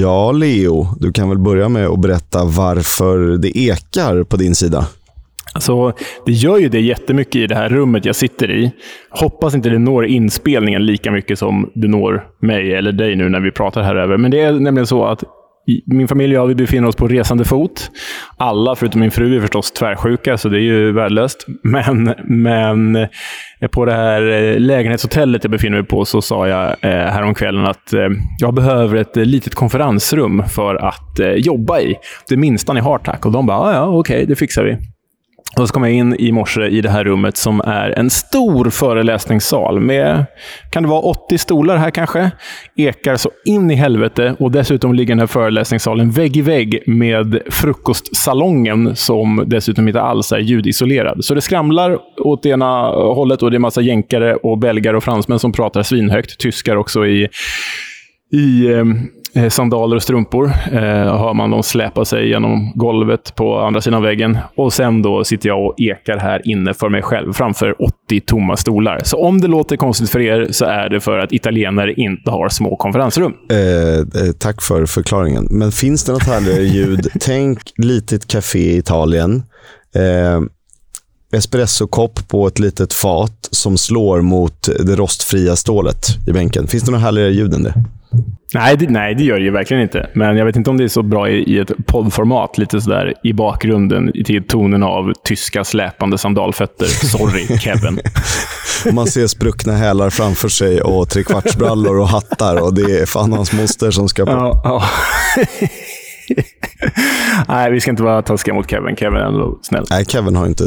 Ja, Leo. Du kan väl börja med att berätta varför det ekar på din sida. Alltså, det gör ju det jättemycket i det här rummet jag sitter i. Hoppas inte det når inspelningen lika mycket som det når mig eller dig nu när vi pratar här över. Men det är nämligen så att min familj och jag vi befinner oss på resande fot. Alla förutom min fru är förstås tvärsjuka, så det är ju värdelöst. Men, men eh, på det här eh, lägenhetshotellet jag befinner mig på så sa jag eh, häromkvällen att jag behöver ett litet konferensrum för att jobba i. Det minsta ni har tack. Och de bara, ja, okej, okay, det fixar vi. Och så kom jag in i morse i det här rummet som är en stor föreläsningssal med, kan det vara 80 stolar här kanske? Ekar så in i helvete och dessutom ligger den här föreläsningssalen vägg i vägg med frukostsalongen som dessutom inte alls är ljudisolerad. Så det skramlar åt ena hållet och det är massa jänkare och belgare och fransmän som pratar svinhögt. Tyskar också i i eh, sandaler och strumpor. Eh, hör man dem släpa sig genom golvet på andra sidan väggen. Och sen då sitter jag och ekar här inne för mig själv framför 80 tomma stolar. Så om det låter konstigt för er så är det för att italienare inte har små konferensrum. Eh, eh tack för förklaringen. Men finns det något härligare ljud? Tänk litet café i Italien. Eh, espressokopp på ett litet fat som slår mot det rostfria stålet i bänken. Finns det något härligare ljud än det? Nej det, nej, det gör det ju verkligen inte. Men jag vet inte om det är så bra i, i ett poddformat. Lite sådär i bakgrunden till tonen av tyska släpande sandalfötter. Sorry, Kevin. Man ser spruckna hälar framför sig och trekvartsbrallor och hattar. Och det är fan hans moster som ska på. Ja, ja. Nej, vi ska inte vara taskiga mot Kevin. Kevin är ändå snäll. Nej, Kevin har inte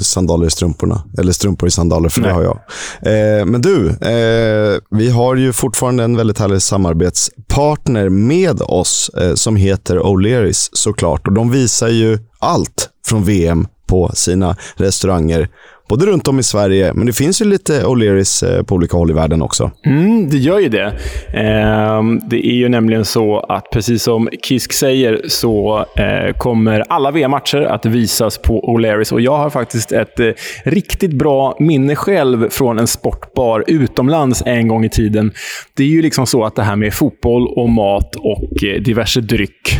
sandaler i strumporna. Eller strumpor i sandaler, för Nej. det har jag. Eh, men du, eh, vi har ju fortfarande en väldigt härlig samarbetspartner med oss eh, som heter O'Learys såklart. Och de visar ju allt från VM på sina restauranger både runt om i Sverige, men det finns ju lite O'Learys eh, på olika håll i världen också. Mm, det gör ju det. Eh, det är ju nämligen så att precis som Kisk säger så eh, kommer alla VM-matcher att visas på O'Learys. Och jag har faktiskt ett eh, riktigt bra minne själv från en sportbar utomlands en gång i tiden. Det är ju liksom så att det här med fotboll och mat och eh, diverse dryck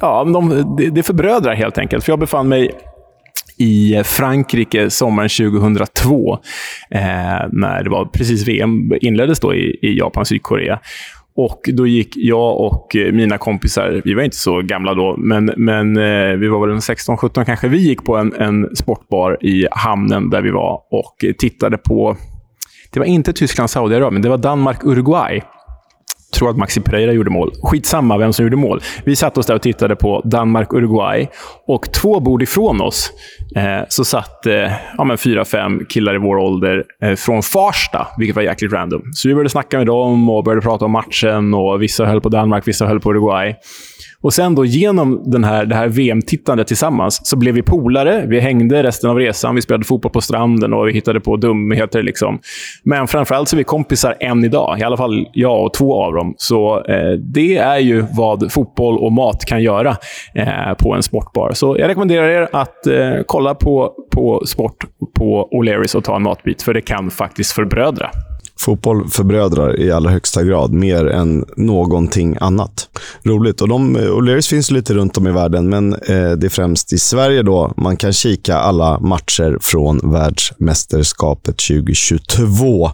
Ja, de, det, det förbrödrar helt enkelt. För jag befann mig i Frankrike sommaren 2002, eh, när det var precis VM inleddes då i, i Japan och Sydkorea. Och då gick jag och eh, mina kompisar, vi var inte så gamla då, men, men eh, vi var väl 16-17 kanske. Vi gick på en, en sportbar i hamnen där vi var och tittade på det var inte Tyskland-Saudiarabien, det var Danmark-Uruguay tror att Maxi Pereira gjorde mål. Skitsamma vem som gjorde mål. Vi satt oss där och tittade på Danmark-Uruguay. Och två bord ifrån oss eh, så satt eh, ja, fyra, fem killar i vår ålder eh, från Farsta, vilket var jäkligt random. Så vi började snacka med dem och började prata om matchen. och Vissa höll på Danmark, vissa höll på Uruguay. Och sen då genom den här, det här VM-tittandet tillsammans så blev vi polare. Vi hängde resten av resan. Vi spelade fotboll på stranden och vi hittade på dumheter. Liksom. Men framförallt så är vi kompisar än idag. I alla fall jag och två av dem. Så eh, det är ju vad fotboll och mat kan göra eh, på en sportbar. Så jag rekommenderar er att eh, kolla på, på sport på O'Learys och ta en matbit, för det kan faktiskt förbrödra. Fotboll förbrödrar i allra högsta grad, mer än någonting annat. Roligt. Och de, O'Learys finns lite runt om i världen, men eh, det är främst i Sverige då man kan kika alla matcher från världsmästerskapet 2022.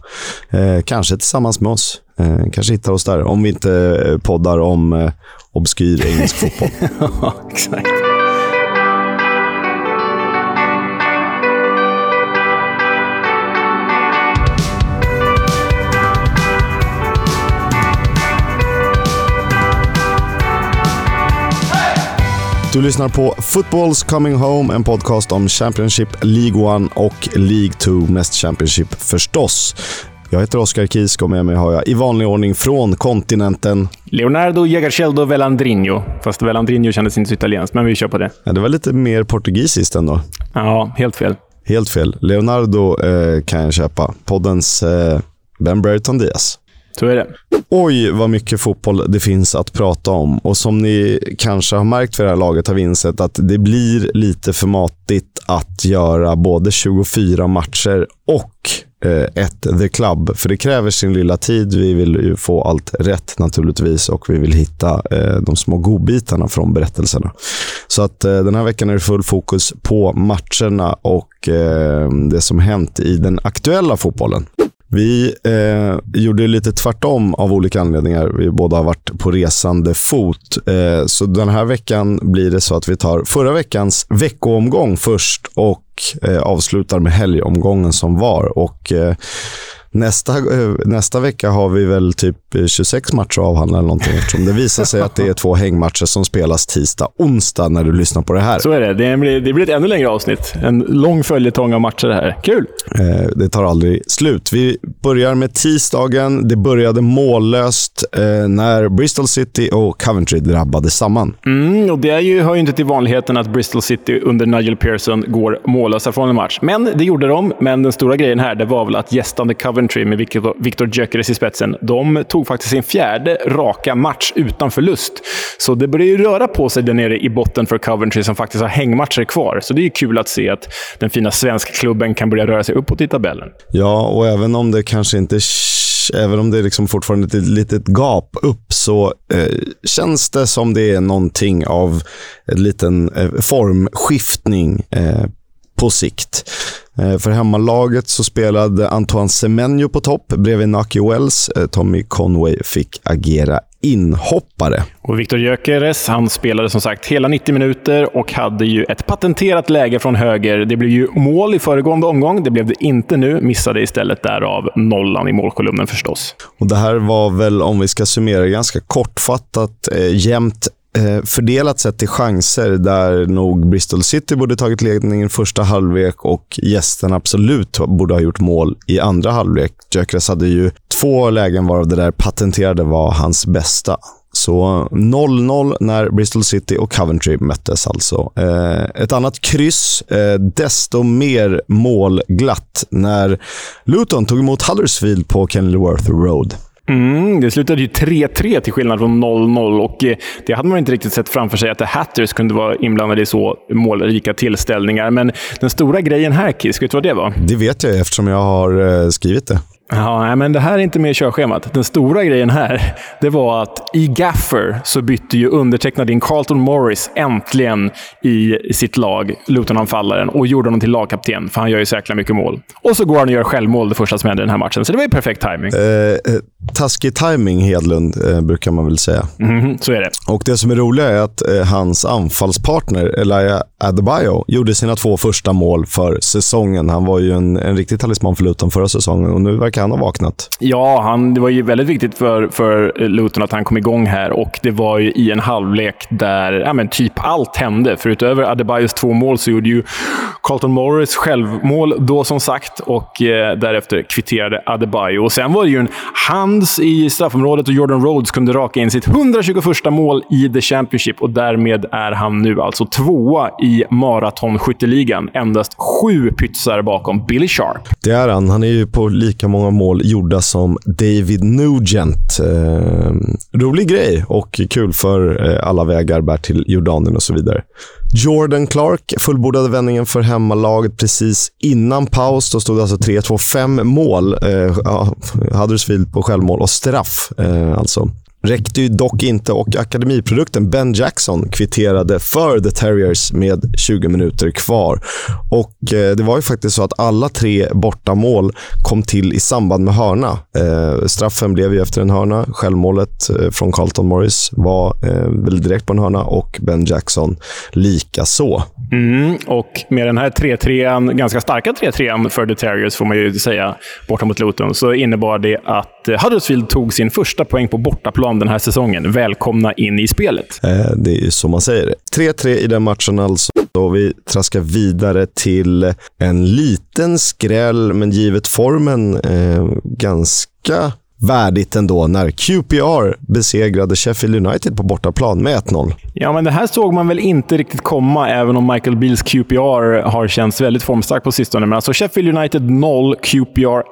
Eh, kanske tillsammans med oss. Eh, kanske hittar oss där, om vi inte eh, poddar om eh, obskyr engelsk fotboll. exakt. Du lyssnar på Footballs Coming Home, en podcast om Championship, League 1 och League 2, mest Championship förstås. Jag heter Oskar Kisk och med mig har jag i vanlig ordning från kontinenten Leonardo Jagarceldo Velandrinho. Fast Velandrinho kändes inte så italienskt, men vi kör på det. Ja, det var lite mer portugisiskt ändå. Ja, helt fel. Helt fel. Leonardo eh, kan jag köpa. Poddens eh, Ben Brereton Diaz. Så är det. Oj, vad mycket fotboll det finns att prata om. Och som ni kanske har märkt för det här laget har vi insett att det blir lite för matigt att göra både 24 matcher och eh, ett The Club. För det kräver sin lilla tid. Vi vill ju få allt rätt naturligtvis och vi vill hitta eh, de små godbitarna från berättelserna. Så att eh, den här veckan är det full fokus på matcherna och eh, det som hänt i den aktuella fotbollen. Vi eh, gjorde lite tvärtom av olika anledningar. Vi båda har varit på resande fot. Eh, så den här veckan blir det så att vi tar förra veckans veckoomgång först och eh, avslutar med helgomgången som var. Och eh, Nästa, eh, nästa vecka har vi väl typ 26 matcher att avhandla eller någonting eftersom det visar sig att det är två hängmatcher som spelas tisdag, onsdag när du lyssnar på det här. Så är det. Det blir, det blir ett ännu längre avsnitt. En lång följetong av matcher det här. Kul! Eh, det tar aldrig slut. Vi börjar med tisdagen. Det började mållöst eh, när Bristol City och Coventry drabbade samman. Mm, och det är ju, hör ju inte till vanligheten att Bristol City under Nigel Pearson går mållösa från en match. Men det gjorde de. Men den stora grejen här det var väl att gästande Coventry Coventry med Victor Gyökeres i spetsen, de tog faktiskt sin fjärde raka match utan förlust. Så det börjar ju röra på sig där nere i botten för Coventry som faktiskt har hängmatcher kvar. Så det är ju kul att se att den fina svenskklubben kan börja röra sig uppåt i tabellen. Ja, och även om det kanske inte även om det är liksom fortfarande ett litet gap upp, så eh, känns det som det är någonting av en liten eh, formskiftning eh, på sikt. Eh, för hemmalaget så spelade Antoine Semenyo på topp bredvid Naki Wells. Eh, Tommy Conway fick agera inhoppare. Och Victor Gyökeres, han spelade som sagt hela 90 minuter och hade ju ett patenterat läge från höger. Det blev ju mål i föregående omgång. Det blev det inte nu. Missade istället därav nollan i målkolumnen förstås. Och Det här var väl, om vi ska summera ganska kortfattat, eh, jämnt Eh, fördelat sett till chanser där nog Bristol City borde tagit ledningen första halvlek och gästen absolut borde ha gjort mål i andra halvlek. Gyökeres hade ju två lägen varav det där patenterade var hans bästa. Så 0-0 när Bristol City och Coventry möttes alltså. Eh, ett annat kryss, eh, desto mer målglatt när Luton tog emot Huddersfield på Kenilworth Road. Mm, det slutade ju 3-3 till skillnad från 0-0 och eh, det hade man inte riktigt sett framför sig att The Hatters kunde vara inblandade i så målrika tillställningar. Men den stora grejen här, Kiss, vet du vad det var? Det vet jag eftersom jag har eh, skrivit det. Ja, men det här är inte med i körschemat. Den stora grejen här, det var att i Gaffer så bytte ju undertecknad in Carlton Morris äntligen i sitt lag, Luton-anfallaren, och gjorde honom till lagkapten, för han gör ju så jäkla mycket mål. Och så går han och gör självmål det första som händer i den här matchen, så det var ju perfekt timing. Eh, eh taskig timing Hedlund, eh, brukar man väl säga. Mm, så är det. Och det som är roliga är att eh, hans anfallspartner, Elia Adebayo, gjorde sina två första mål för säsongen. Han var ju en, en riktig talisman för Luton förra säsongen och nu verkar han ha vaknat. Ja, han, det var ju väldigt viktigt för, för Luton att han kom igång här och det var ju i en halvlek där ja, men typ allt hände. För utöver Adebayos två mål så gjorde ju Carlton Morris självmål då som sagt och eh, därefter kvitterade Adebayo. Och sen var det ju en hands i straffområdet och Jordan Rhodes kunde raka in sitt 121 mål i The Championship och därmed är han nu alltså tvåa i maratonskytteligan. Endast sju pytsar bakom Billy Sharp. Det är han. Han är ju på lika många mål gjorda som David Nugent. Eh, rolig grej och kul för eh, alla vägar bär till Jordanien och så vidare. Jordan Clark fullbordade vändningen för hemmalaget precis innan paus. Då stod det alltså 3-2, fem mål. Eh, Huddersfield på självmål och straff. Eh, alltså räckte ju dock inte och akademiprodukten Ben Jackson kvitterade för The Terriers med 20 minuter kvar. Och eh, Det var ju faktiskt så att alla tre bortamål kom till i samband med hörna. Eh, straffen blev ju efter en hörna. Självmålet eh, från Carlton Morris var väl direkt på en hörna och Ben Jackson lika så. Mm, och med den här 3-3, ganska starka 3-3 för The Terriers, får man ju säga, borta mot Luton, så innebar det att att eh, Huddersfield tog sin första poäng på bortaplan den här säsongen. Välkomna in i spelet. Eh, det är ju så man säger 3-3 i den matchen alltså. Och vi traskar vidare till en liten skräll, men givet formen eh, ganska värdigt ändå när QPR besegrade Sheffield United på bortaplan med 1-0. Ja, men det här såg man väl inte riktigt komma, även om Michael Beals QPR har känts väldigt formstark på sistone. Men alltså Sheffield United 0, QPR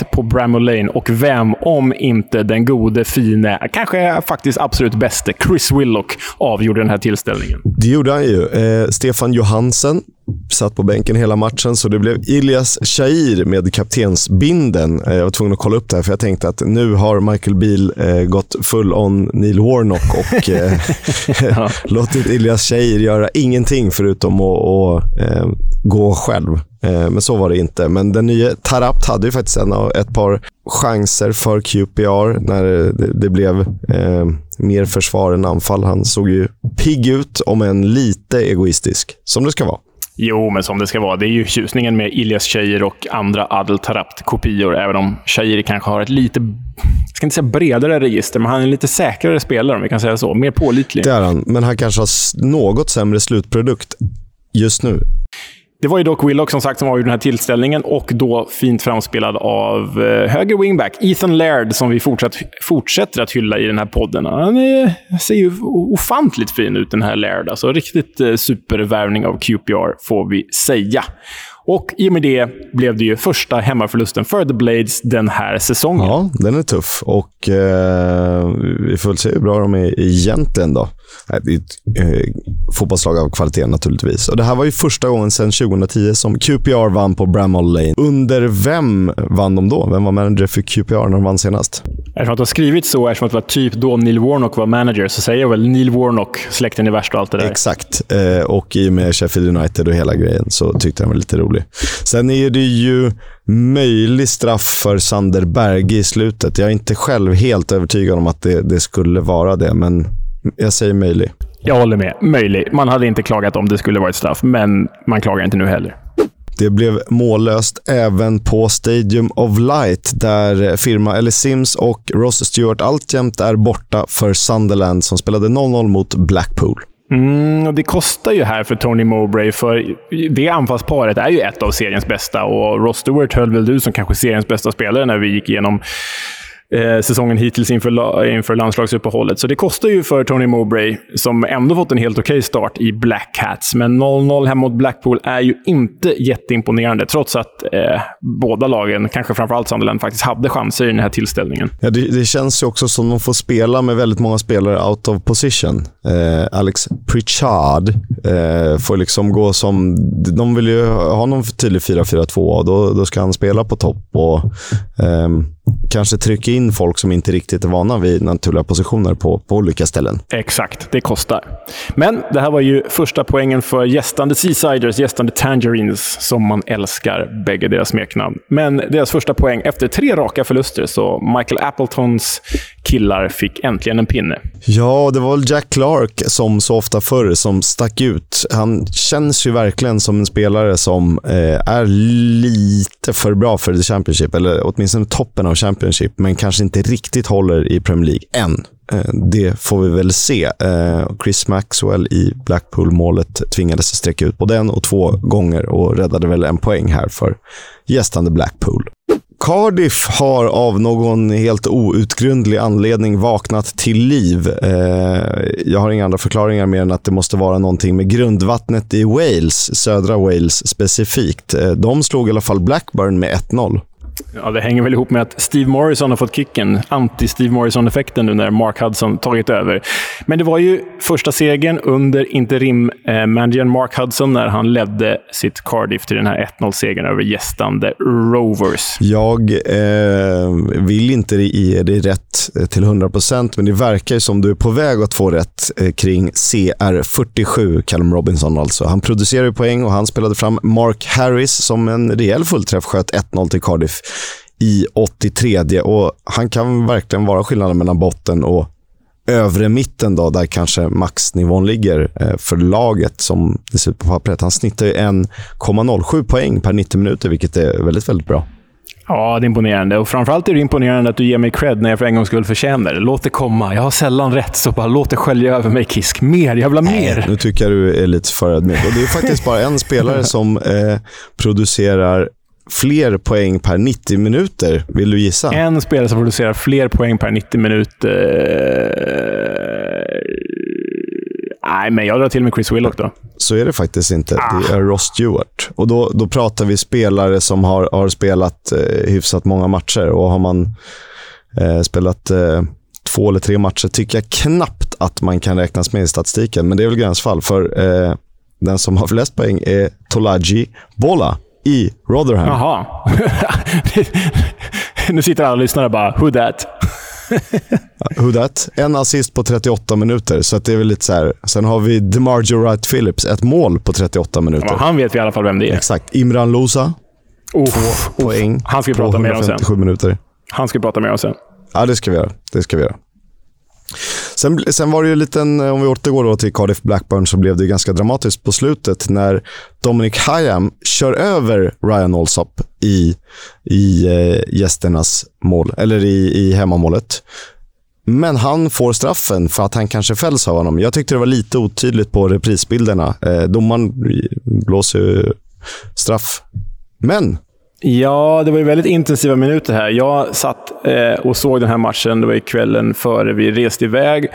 1 på Bramall Lane. Och vem, om inte den gode, fine, kanske faktiskt absolut bäste, Chris Willock avgjorde den här tillställningen. Det gjorde han ju. Eh, Stefan Johansen satt på bänken hela matchen, så det blev Ilias Shair med kaptensbinden. Eh, jag var tvungen att kolla upp det här, för jag tänkte att nu har Michael Beal eh, gått full on Neil Warnock och eh, ja. låtit Ilias Shair göra ingenting förutom att, att eh, gå själv. Eh, men så var det inte. Men den nya Tarapt hade ju faktiskt en, ett par chanser för QPR när det, det blev eh, mer försvar än anfall. Han såg ju pigg ut, om än lite egoistisk, som det ska vara. Jo, men som det ska vara. Det är ju tjusningen med Ilias Tjejer och andra Adel Tarapt-kopior, även om Tjejer kanske har ett lite, jag ska inte säga bredare register, men han är en lite säkrare spelare, om vi kan säga så. Mer pålitlig. Det är han, men han kanske har något sämre slutprodukt just nu. Det var ju dock Willock som sagt som avgjorde den här tillställningen och då fint framspelad av eh, höger wingback Ethan Laird som vi fortsatt, fortsätter att hylla i den här podden. Han är, ser ju ofantligt fin ut den här Laird. Alltså riktigt eh, supervärvning av QPR får vi säga. Och i och med det blev det ju första hemmaförlusten för The Blades den här säsongen. Ja, den är tuff och eh, vi får väl se hur bra de är egentligen då. Det är ett eh, fotbollslag av kvalitet naturligtvis. Och det här var ju första gången sedan 2010 som QPR vann på Bramall Lane. Under vem vann de då? Vem var manager för QPR när de vann senast? Eftersom att det har skrivit så, eftersom att det var typ då Neil Warnock var manager, så säger jag väl Neil Warnock, släkten är värst och allt det där. Exakt. Eh, och i och med Sheffield United och hela grejen så tyckte den var lite rolig. Sen är det ju möjlig straff för Sander Berge i slutet. Jag är inte själv helt övertygad om att det, det skulle vara det, men jag säger möjlig. Jag håller med. Möjlig. Man hade inte klagat om det skulle varit straff, men man klagar inte nu heller. Det blev mållöst även på Stadium of Light där firma Ellie Sims och Ross Stewart alltjämt är borta för Sunderland som spelade 0-0 mot Blackpool. Mm, och det kostar ju här för Tony Mowbray, för det anfallsparet är ju ett av seriens bästa och Ross Stewart höll väl du som kanske seriens bästa spelare när vi gick igenom eh, säsongen hittills inför, inför landslagsuppehållet. Så det kostar ju för Tony Mowbray, som ändå fått en helt okej okay start i Black Cats. Men 0-0 hemma mot Blackpool är ju inte jätteimponerande, trots att eh, båda lagen, kanske framförallt Sunderland, faktiskt hade chanser i den här tillställningen. Ja, det, det känns ju också som att de får spela med väldigt många spelare out of position. Eh, Alex Pritchard eh, får liksom gå som... De vill ju ha någon tydlig 4-4-2 och då, då ska han spela på topp. och ehm, kanske trycka in folk som inte riktigt är vana vid naturliga positioner på, på olika ställen. Exakt, det kostar. Men det här var ju första poängen för gästande Seasiders, gästande Tangerines, som man älskar, bägge deras smeknamn. Men deras första poäng efter tre raka förluster, så Michael Appletons killar fick äntligen en pinne. Ja, det var väl Jack Clark som så ofta förr som stack ut. Han känns ju verkligen som en spelare som eh, är lite för bra för The Championship, eller åtminstone toppen av Championship, men kanske inte riktigt håller i Premier League än. Eh, det får vi väl se. Eh, Chris Maxwell i Blackpool-målet tvingades sträcka ut på den och två gånger och räddade väl en poäng här för gästande Blackpool. Cardiff har av någon helt outgrundlig anledning vaknat till liv. Eh, jag har inga andra förklaringar mer än att det måste vara någonting med grundvattnet i Wales, södra Wales specifikt. Eh, de slog i alla fall Blackburn med 1-0. Ja, det hänger väl ihop med att Steve Morrison har fått kicken. Anti-Steve Morrison-effekten nu när Mark Hudson tagit över. Men det var ju första segern under interim-managern eh, Mark Hudson när han ledde sitt Cardiff till den här 1-0-segern över gästande Rovers. Jag eh, vill inte ge dig rätt eh, till 100%, men det verkar ju som du är på väg att få rätt eh, kring CR47, Callum Robinson alltså. Han producerade poäng och han spelade fram Mark Harris som en rejäl fullträff sköt 1-0 till Cardiff i 83 och han kan verkligen vara skillnaden mellan botten och övre mitten då, där kanske maxnivån ligger eh, för laget som det ser ut på pappret. Han snittar 1,07 poäng per 90 minuter, vilket är väldigt, väldigt bra. Ja, det är imponerande. Och framförallt är det imponerande att du ger mig cred när jag för en gångs skull förtjänar det. Låt det komma. Jag har sällan rätt, så bara låt det skölja över mig, Kisk. Mer! Ha mer! Nu tycker jag du är lite för ödmjuk. det är faktiskt bara en spelare som eh, producerar fler poäng per 90 minuter. Vill du gissa? En spelare som producerar fler poäng per 90 minuter. Nej, men jag drar till med Chris Willock då. Så är det faktiskt inte. Ah. Det är Ross Stewart. Och då, då pratar vi spelare som har, har spelat eh, hyfsat många matcher. Och har man eh, spelat eh, två eller tre matcher tycker jag knappt att man kan räknas med i statistiken. Men det är väl gränsfall. För eh, den som har flest poäng är Tolaji Bola i Rotherham. Jaha. nu sitter alla lyssnare och bara “Who that?” Who that? En assist på 38 minuter, så det är väl lite så här. Sen har vi DeMarjo Wright Phillips, ett mål på 38 minuter. Ja, han vet vi i alla fall vem det är. Exakt. Imran Losa, Oh, två poäng Han ska på prata mer om sen. 157 minuter. Han ska vi prata mer om sen. Ja, det ska vi göra. Det ska vi göra. Sen, sen var det ju en liten, eh, om vi återgår då till Cardiff Blackburn, så blev det ganska dramatiskt på slutet när Dominic Hayam kör över Ryan Alsop i, i eh, gästernas mål, eller i, i hemmamålet. Men han får straffen för att han kanske fälls av honom. Jag tyckte det var lite otydligt på reprisbilderna. Eh, domaren blåser ju straff. Men Ja, det var ju väldigt intensiva minuter här. Jag satt eh, och såg den här matchen. Det var ju kvällen före vi reste iväg.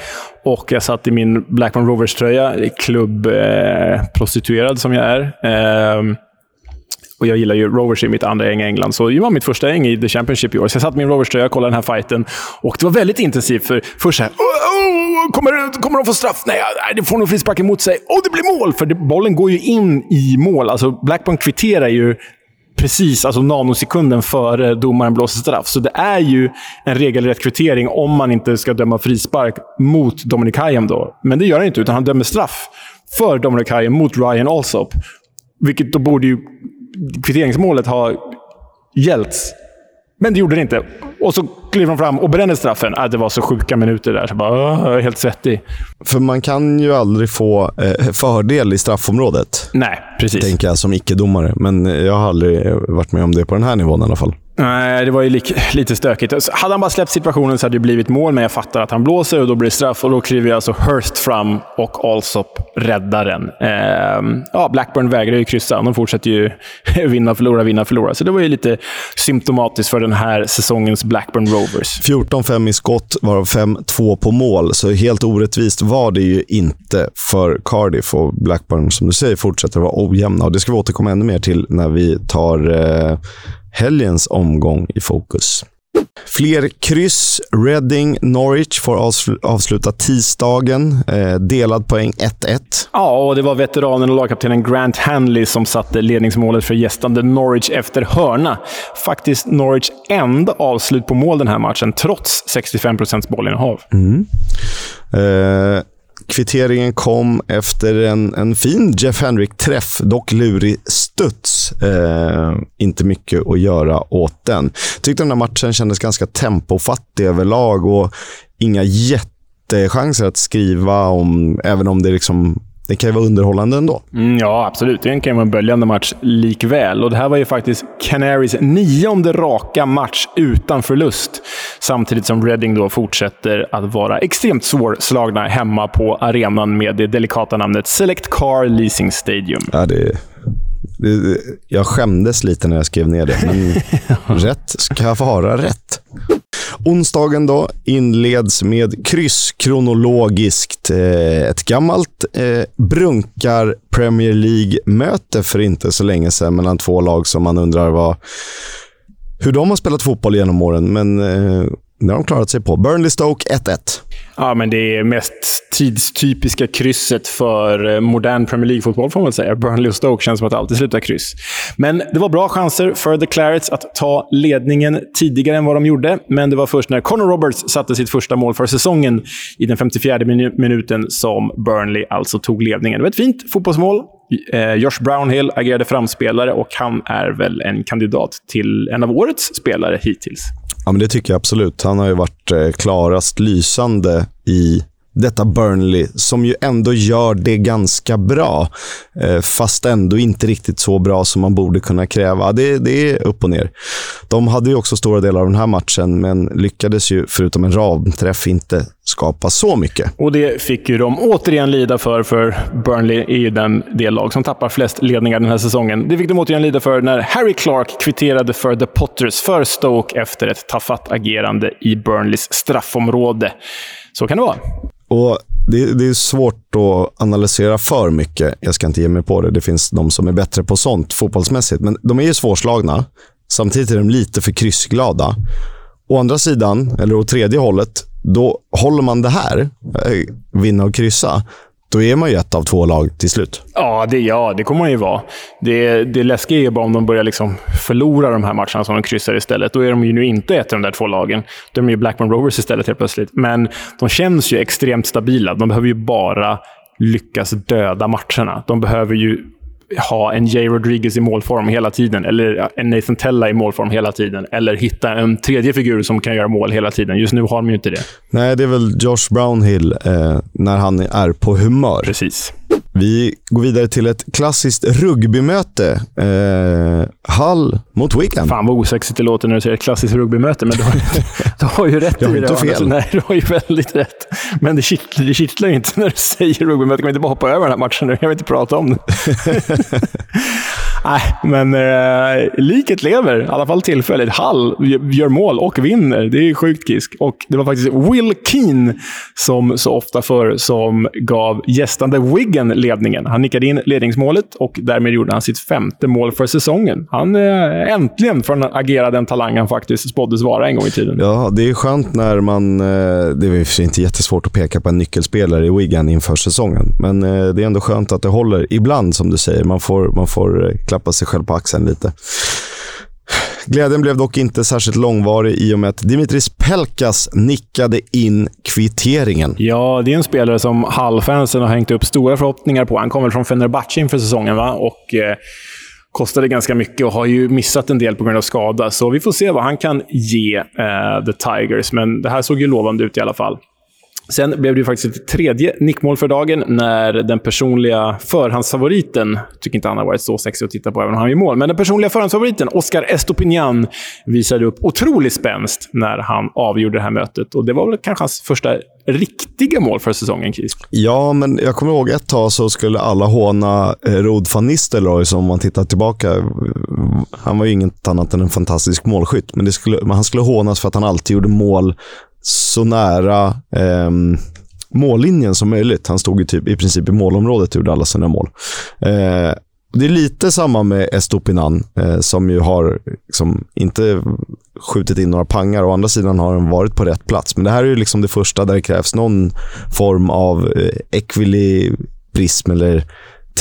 Och jag satt i min Blackburn Rovers-tröja, klubbprostituerad eh, som jag är. Eh, och jag gillar ju Rovers i mitt andra gäng i England, så det var mitt första gäng i The Championship i år. Så jag satt i min Rovers-tröja och kollade den här fighten. Och det var väldigt intensivt, för först så här, oh, oh, kommer, kommer de få straff? Nej, nej det får nog frispark emot sig. Och det blir mål! För det, bollen går ju in i mål. Alltså Blackburn kvitterar ju precis, alltså nanosekunden före domaren blåser straff. Så det är ju en regelrätt kvittering om man inte ska döma frispark mot Dominic Hayem då. Men det gör han inte, utan han dömer straff för Dominic Hayem mot Ryan Alsop. Vilket då borde ju kvitteringsmålet ha gällt. Men det gjorde det inte. Och så kliver de fram och bränner straffen. Äh, det var så sjuka minuter där. Så bara, jag helt svettig. För man kan ju aldrig få eh, fördel i straffområdet. Nej, precis. Tänker jag som icke-domare. Men jag har aldrig varit med om det på den här nivån i alla fall. Nej, det var ju lite stökigt. Alltså, hade han bara släppt situationen så hade det blivit mål, men jag fattar att han blåser och då blir det straff. Och då kliver alltså Hurst fram och Alsop räddar den. Eh, ja, Blackburn vägrar ju kryssa. De fortsätter ju vinna, förlora, vinna, förlora. Så det var ju lite symptomatiskt för den här säsongens Blackburn Rovers. 14-5 i skott, varav 5-2 på mål. Så helt orättvist var det ju inte för Cardiff. Och Blackburn, som du säger, fortsätter vara ojämna. Och det ska vi återkomma ännu mer till när vi tar eh, helgens omgång i fokus. Fler kryss. Reading Norwich får avsluta tisdagen. Eh, delad poäng 1-1. Ja, och det var veteranen och lagkaptenen Grant Hanley som satte ledningsmålet för gästande Norwich efter hörna. Faktiskt Norwich enda avslut på mål den här matchen, trots 65 procents bollinnehav. Mm. Eh, Kvitteringen kom efter en, en fin Jeff Henrik-träff, dock lurig studs. Eh, inte mycket att göra åt den. Tyckte den här matchen kändes ganska tempofattig överlag och inga jättechanser att skriva om, även om det liksom det kan ju vara underhållande ändå. Mm, ja, absolut. Det kan ju vara en böljande match likväl. Och det här var ju faktiskt Canaries nionde raka match utan förlust. Samtidigt som Reading då fortsätter att vara extremt svårslagna hemma på arenan med det delikata namnet Select Car Leasing Stadium. Ja, det, jag skämdes lite när jag skrev ner det, men rätt ska vara rätt. Onsdagen då inleds med kryss kronologiskt. Eh, ett gammalt eh, brunkar Premier League-möte för inte så länge sedan mellan två lag som man undrar vad, hur de har spelat fotboll genom åren. Men eh, det har de klarat sig på. Burnley-Stoke 1-1. Ja, men det är mest tidstypiska krysset för eh, modern Premier League-fotboll, får man väl säga. Burnley och Stoke känns som att det alltid slutar kryss. Men det var bra chanser för The Clarets att ta ledningen tidigare än vad de gjorde. Men det var först när Connor Roberts satte sitt första mål för säsongen i den 54 minuten som Burnley alltså tog ledningen. Det var ett fint fotbollsmål. Eh, Josh Brownhill agerade framspelare och han är väl en kandidat till en av årets spelare hittills. Ja, men det tycker jag absolut. Han har ju varit eh, klarast lysande i detta Burnley, som ju ändå gör det ganska bra. Eh, fast ändå inte riktigt så bra som man borde kunna kräva. Det, det är upp och ner. De hade ju också stora delar av den här matchen, men lyckades ju, förutom en ramträff, inte skapa så mycket. Och det fick ju de återigen lida för, för Burnley är ju den, det lag som tappar flest ledningar den här säsongen. Det fick de återigen lida för när Harry Clark kvitterade för The Potters för Stoke efter ett tafatt agerande i Burnleys straffområde. Så kan det vara. Och det, det, är svårt att analysera för mycket. Jag ska inte ge mig på det. Det finns de som är bättre på sånt fotbollsmässigt. Men de är ju svårslagna. Samtidigt är de lite för kryssglada. Å andra sidan, eller åt tredje hållet, då håller man det här, eh, vinna och kryssa, då är man ju ett av två lag till slut. Ja, det, ja, det kommer man ju vara. Det, det läskiga är ju bara om de börjar liksom förlora de här matcherna som de kryssar istället. Då är de ju nu inte ett av de där två lagen. Då är de ju Blackburn Rovers istället helt plötsligt. Men de känns ju extremt stabila. De behöver ju bara lyckas döda matcherna. De behöver ju ha en Jay Rodriguez i målform hela tiden, eller en Nathan Tella i målform hela tiden, eller hitta en tredje figur som kan göra mål hela tiden. Just nu har de ju inte det. Nej, det är väl Josh Brownhill eh, när han är på humör. Precis. Vi går vidare till ett klassiskt rugbymöte. Eh, Hall mot Wigan. Fan vad osexigt det låter när du säger ett klassiskt rugbymöte, men du har, du har ju rätt Jag har i det. inte fel. Nej, du har ju väldigt rätt. Men det kittlar, det kittlar ju inte när du säger rugbymöte. Kan vi inte bara hoppa över den här matchen nu? Jag vill inte prata om det. Nej, men eh, liket lever. I alla fall tillfälligt. Hall gör mål och vinner. Det är sjukt kisk. Och det var faktiskt Will Keane, som så ofta förr, som gav gästande Wigan ledningen. Han nickade in ledningsmålet och därmed gjorde han sitt femte mål för säsongen. Han eh, äntligen får han agera den talang han faktiskt spåddes vara en gång i tiden. Ja, det är skönt när man... Eh, det är i och för sig inte jättesvårt att peka på en nyckelspelare i Wigan inför säsongen. Men eh, det är ändå skönt att det håller ibland, som du säger. Man får, man får eh, klappa sig själv på axeln lite. Glädjen blev dock inte särskilt långvarig i och med att Dimitris Pelkas nickade in kvitteringen. Ja, det är en spelare som Hall-fansen har hängt upp stora förhoppningar på. Han kom väl från Fenerbahce inför säsongen va? och eh, kostade ganska mycket och har ju missat en del på grund av skada. Så vi får se vad han kan ge eh, The Tigers, men det här såg ju lovande ut i alla fall. Sen blev det ju faktiskt ett tredje nickmål för dagen när den personliga förhandsfavoriten, tycker inte han har varit så sexig att titta på även om han gör mål, men den personliga förhandsfavoriten, Oscar Estopinian, visade upp otrolig spänst när han avgjorde det här mötet. Och det var väl kanske hans första riktiga mål för säsongen, Kis. Ja, men jag kommer ihåg ett tag så skulle alla håna eh, Rod van Nistelrooy, som om man tittar tillbaka. Han var ju inget annat än en fantastisk målskytt, men, det skulle, men han skulle hånas för att han alltid gjorde mål så nära eh, mållinjen som möjligt. Han stod ju typ, i princip i målområdet och gjorde alla sina mål. Eh, det är lite samma med Estopinan, eh, som ju har liksom, inte skjutit in några pangar. Å andra sidan har han varit på rätt plats. Men det här är ju liksom det första där det krävs någon form av eh, ekvilibrism eller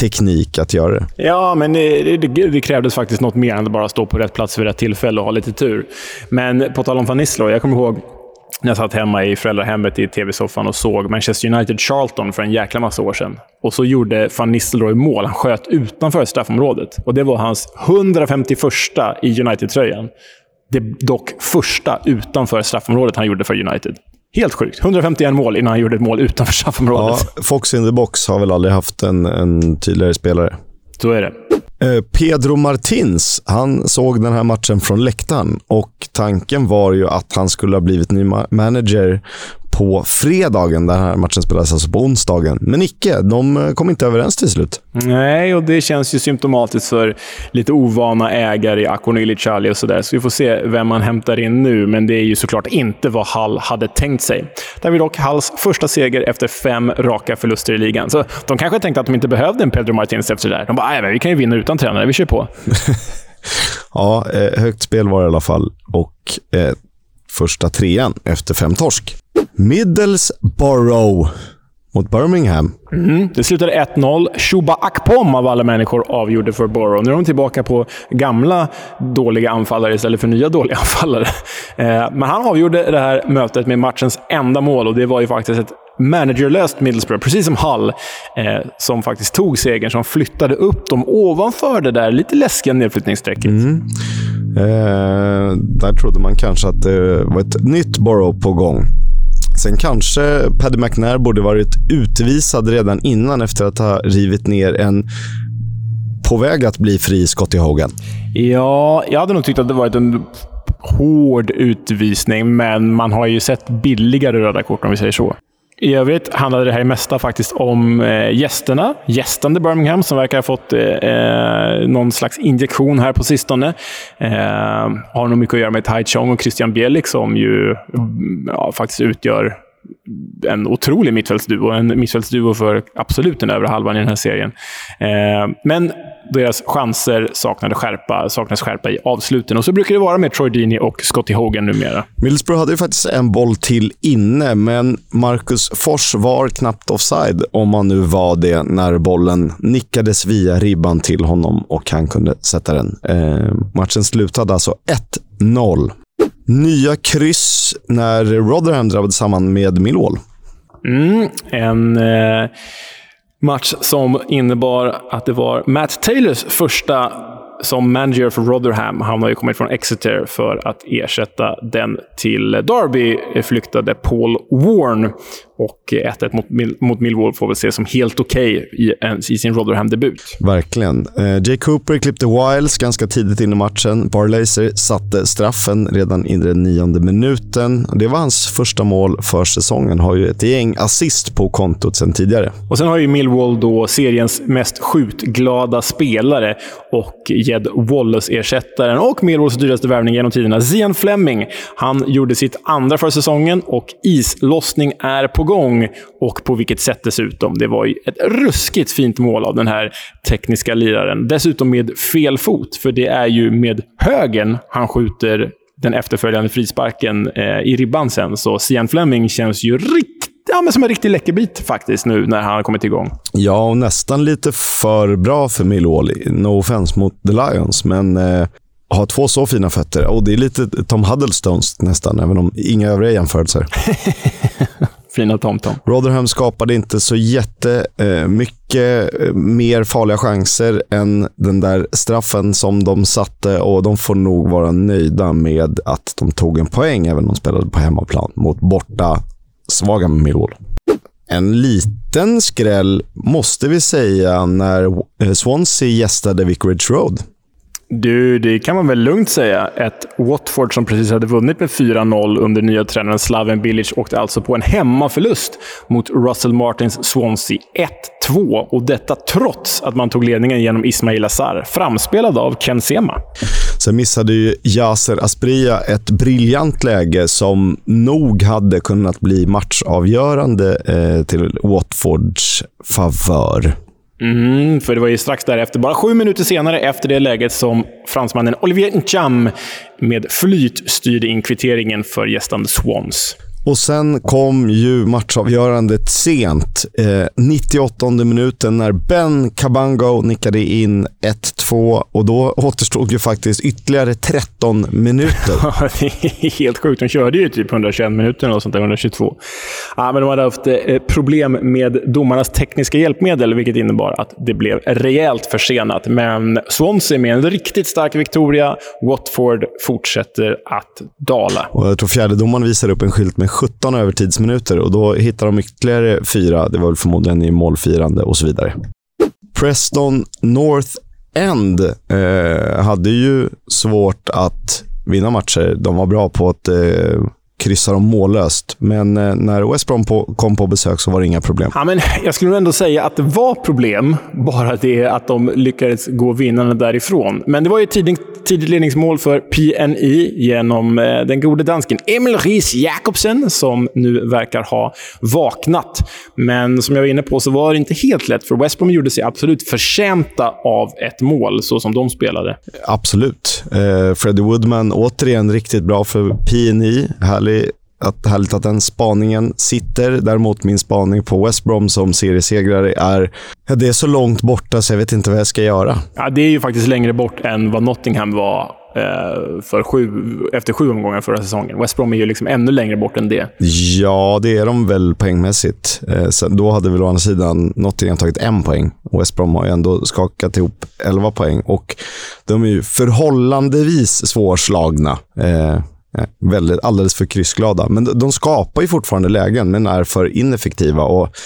teknik att göra det. Ja, men det, det, det krävdes faktiskt något mer än att bara stå på rätt plats vid rätt tillfälle och ha lite tur. Men på tal om Van Nistelrooy, jag kommer ihåg när jag satt hemma i föräldrahemmet i tv-soffan och såg Manchester United-Charlton för en jäkla massa år sedan. Och så gjorde Van Nistelrooy mål. Han sköt utanför straffområdet. Och det var hans 151 i United-tröjan. Det dock första utanför straffområdet han gjorde för United. Helt sjukt. 151 mål innan han gjorde ett mål utanför straffområdet. Ja, Fox in the box har väl aldrig haft en, en tydligare spelare. Så är det. Eh, Pedro Martins, han såg den här matchen från läktaren och tanken var ju att han skulle ha blivit ny manager på fredagen. Den här matchen spelades alltså på onsdagen. Men icke, de eh, kom inte överens till slut. Nej, och det känns ju symptomatiskt för lite ovana ägare i Akon Ilicali och sådär. Så vi får se vem man hämtar in nu, men det är ju såklart inte vad Hall hade tänkt sig. Här blir dock Halls första seger efter fem raka förluster i ligan. Så de kanske tänkte att de inte behövde en Pedro Martins efter det där. De bara, "Nej, men vi kan ju vinna utan tränare, vi kör på. Ja, eh, högt spel var det i alla fall och eh, första trean efter fem torsk. Middlesbrough mot Birmingham. Mm, det slutade 1-0. Shuba Akpom av alla människor avgjorde för Borough. Nu är de tillbaka på gamla dåliga anfallare istället för nya dåliga anfallare. Eh, men han avgjorde det här mötet med matchens enda mål och det var ju faktiskt ett managerlöst Middlesbrough, precis som Hull, eh, som faktiskt tog segern, som flyttade upp dem ovanför det där lite läskiga nedflyttningsstrecket. Eh, där trodde man kanske att det var ett nytt Borough på gång. Sen kanske Paddy McNair borde varit utvisad redan innan efter att ha rivit ner en på väg att bli fri Scotty Hogan. Ja, jag hade nog tyckt att det varit en hård utvisning, men man har ju sett billigare röda kort om vi säger så. I övrigt handlade det här mesta faktiskt om eh, gästerna. Gästande Birmingham som verkar ha fått eh, eh, någon slags injektion här på sistone. Eh, har nog mycket att göra med Tai Chong och Christian Bielik som ju mm, ja, faktiskt utgör en otrolig mittfältsduo. En mittfältsduo för absolut den övre halvan i den här serien. Eh, men deras chanser saknade skärpa, saknades skärpa i avsluten. Och så brukar det vara med Troy Dini och Scottie Hogan numera. Middlesbrough hade ju faktiskt en boll till inne, men Marcus Fors var knappt offside, om man nu var det, när bollen nickades via ribban till honom och han kunde sätta den. Eh, matchen slutade alltså 1-0. Nya kryss när Rotherham drabbade samman med Millwall. Mm, en eh, match som innebar att det var Matt Taylors första som manager för Rotherham. Han har ju kommit från Exeter för att ersätta den till Derby flyktade Paul Warren. Och 1-1 mot, mot Millwall får väl ses som helt okej okay i, i, sin Rotherham-debut. Verkligen. Eh, Jay Cooper klippte Wiles ganska tidigt in i matchen. Barlaser satte straffen redan i den nionde minuten. Det var hans första mål för säsongen. Har ju ett gäng assist på kontot sen tidigare. Och Sen har ju Millwall då seriens mest skjutglada spelare och Jed Wallace-ersättaren och Millwalls dyraste värvning genom tiderna, Zian Fleming. Han gjorde sitt andra för säsongen och islossning är på gång. Och på vilket sätt dessutom. Det var ju ett ruskigt fint mål av den här tekniska liraren. Dessutom med fel fot, för det är ju med högen han skjuter den efterföljande frisparken eh, i ribban sen. Så Sian Fleming känns ju riktigt ja, men som en riktig läckerbit faktiskt nu när han har kommit igång. Ja, och nästan lite för bra för Millwall. No offense mot The Lions, men eh, har två så fina fötter. Och det är lite Tom Huddlestones nästan, även om inga övriga jämförelser. Fina TomTom. Rotherham skapade inte så jättemycket eh, mer farliga chanser än den där straffen som de satte och de får nog vara nöjda med att de tog en poäng även om de spelade på hemmaplan mot borta svaga Millwall. En liten skräll måste vi säga när eh, Swansea gästade Vicarage Road. Du, det kan man väl lugnt säga. Ett Watford som precis hade vunnit med 4-0 under nya tränaren Slaven Bilic åkte alltså på en hemmaförlust mot Russell Martins Swansea 1-2. Och detta trots att man tog ledningen genom Ismail Azar, framspelad av Ken Sema. Sen missade ju Yaser Aspria ett briljant läge som nog hade kunnat bli matchavgörande eh, till Watfords favör. Mm, för det var ju strax därefter, bara sju minuter senare efter det läget, som fransmannen Olivier Ncham med flyt styrde in kvitteringen för gästande Swans. Och sen kom ju matchavgörandet sent. Eh, 98 minuten när Ben Cabango nickade in 1-2 och då återstod ju faktiskt ytterligare 13 minuter. det är helt sjukt. De körde ju typ 121 minuter och sånt där, 122. Ja, men de hade haft eh, problem med domarnas tekniska hjälpmedel, vilket innebar att det blev rejält försenat. Men Swansea med en riktigt stark Victoria. Watford fortsätter att dala. Och jag tror fjärdedomaren visar upp en skylt med 17 övertidsminuter och då hittar de ytterligare fyra. Det var väl förmodligen i målfirande och så vidare. Preston North End eh, hade ju svårt att vinna matcher. De var bra på att eh, kryssa dem mållöst. Men eh, när West Brom på, kom på besök så var det inga problem. Ja, men jag skulle ändå säga att det var problem, bara det att de lyckades gå vinnande därifrån. Men det var ju tidigt, tidigt ledningsmål för PNI genom eh, den gode dansken Emil Ries Jakobsen, som nu verkar ha vaknat. Men som jag var inne på så var det inte helt lätt, för West Brom gjorde sig absolut förtjänta av ett mål, så som de spelade. Absolut. Eh, Freddie Woodman, återigen riktigt bra för PNI. Härlig, att, härligt att den spaningen sitter. Däremot min spaning på West Brom som seriesegrare är, ja, det är så långt borta så jag vet inte vad jag ska göra. Ja, det är ju faktiskt längre bort än vad Nottingham var eh, för sju, efter sju omgångar förra säsongen. West Brom är ju liksom ännu längre bort än det. Ja, det är de väl poängmässigt. Eh, sen, då hade väl å andra sidan Nottingham tagit en poäng. West Brom har ju ändå skakat ihop 11 poäng och de är ju förhållandevis svårslagna. Eh, Eh, väldigt, alldeles för kryssglada. Men de, de skapar ju fortfarande lägen, men är för ineffektiva. Och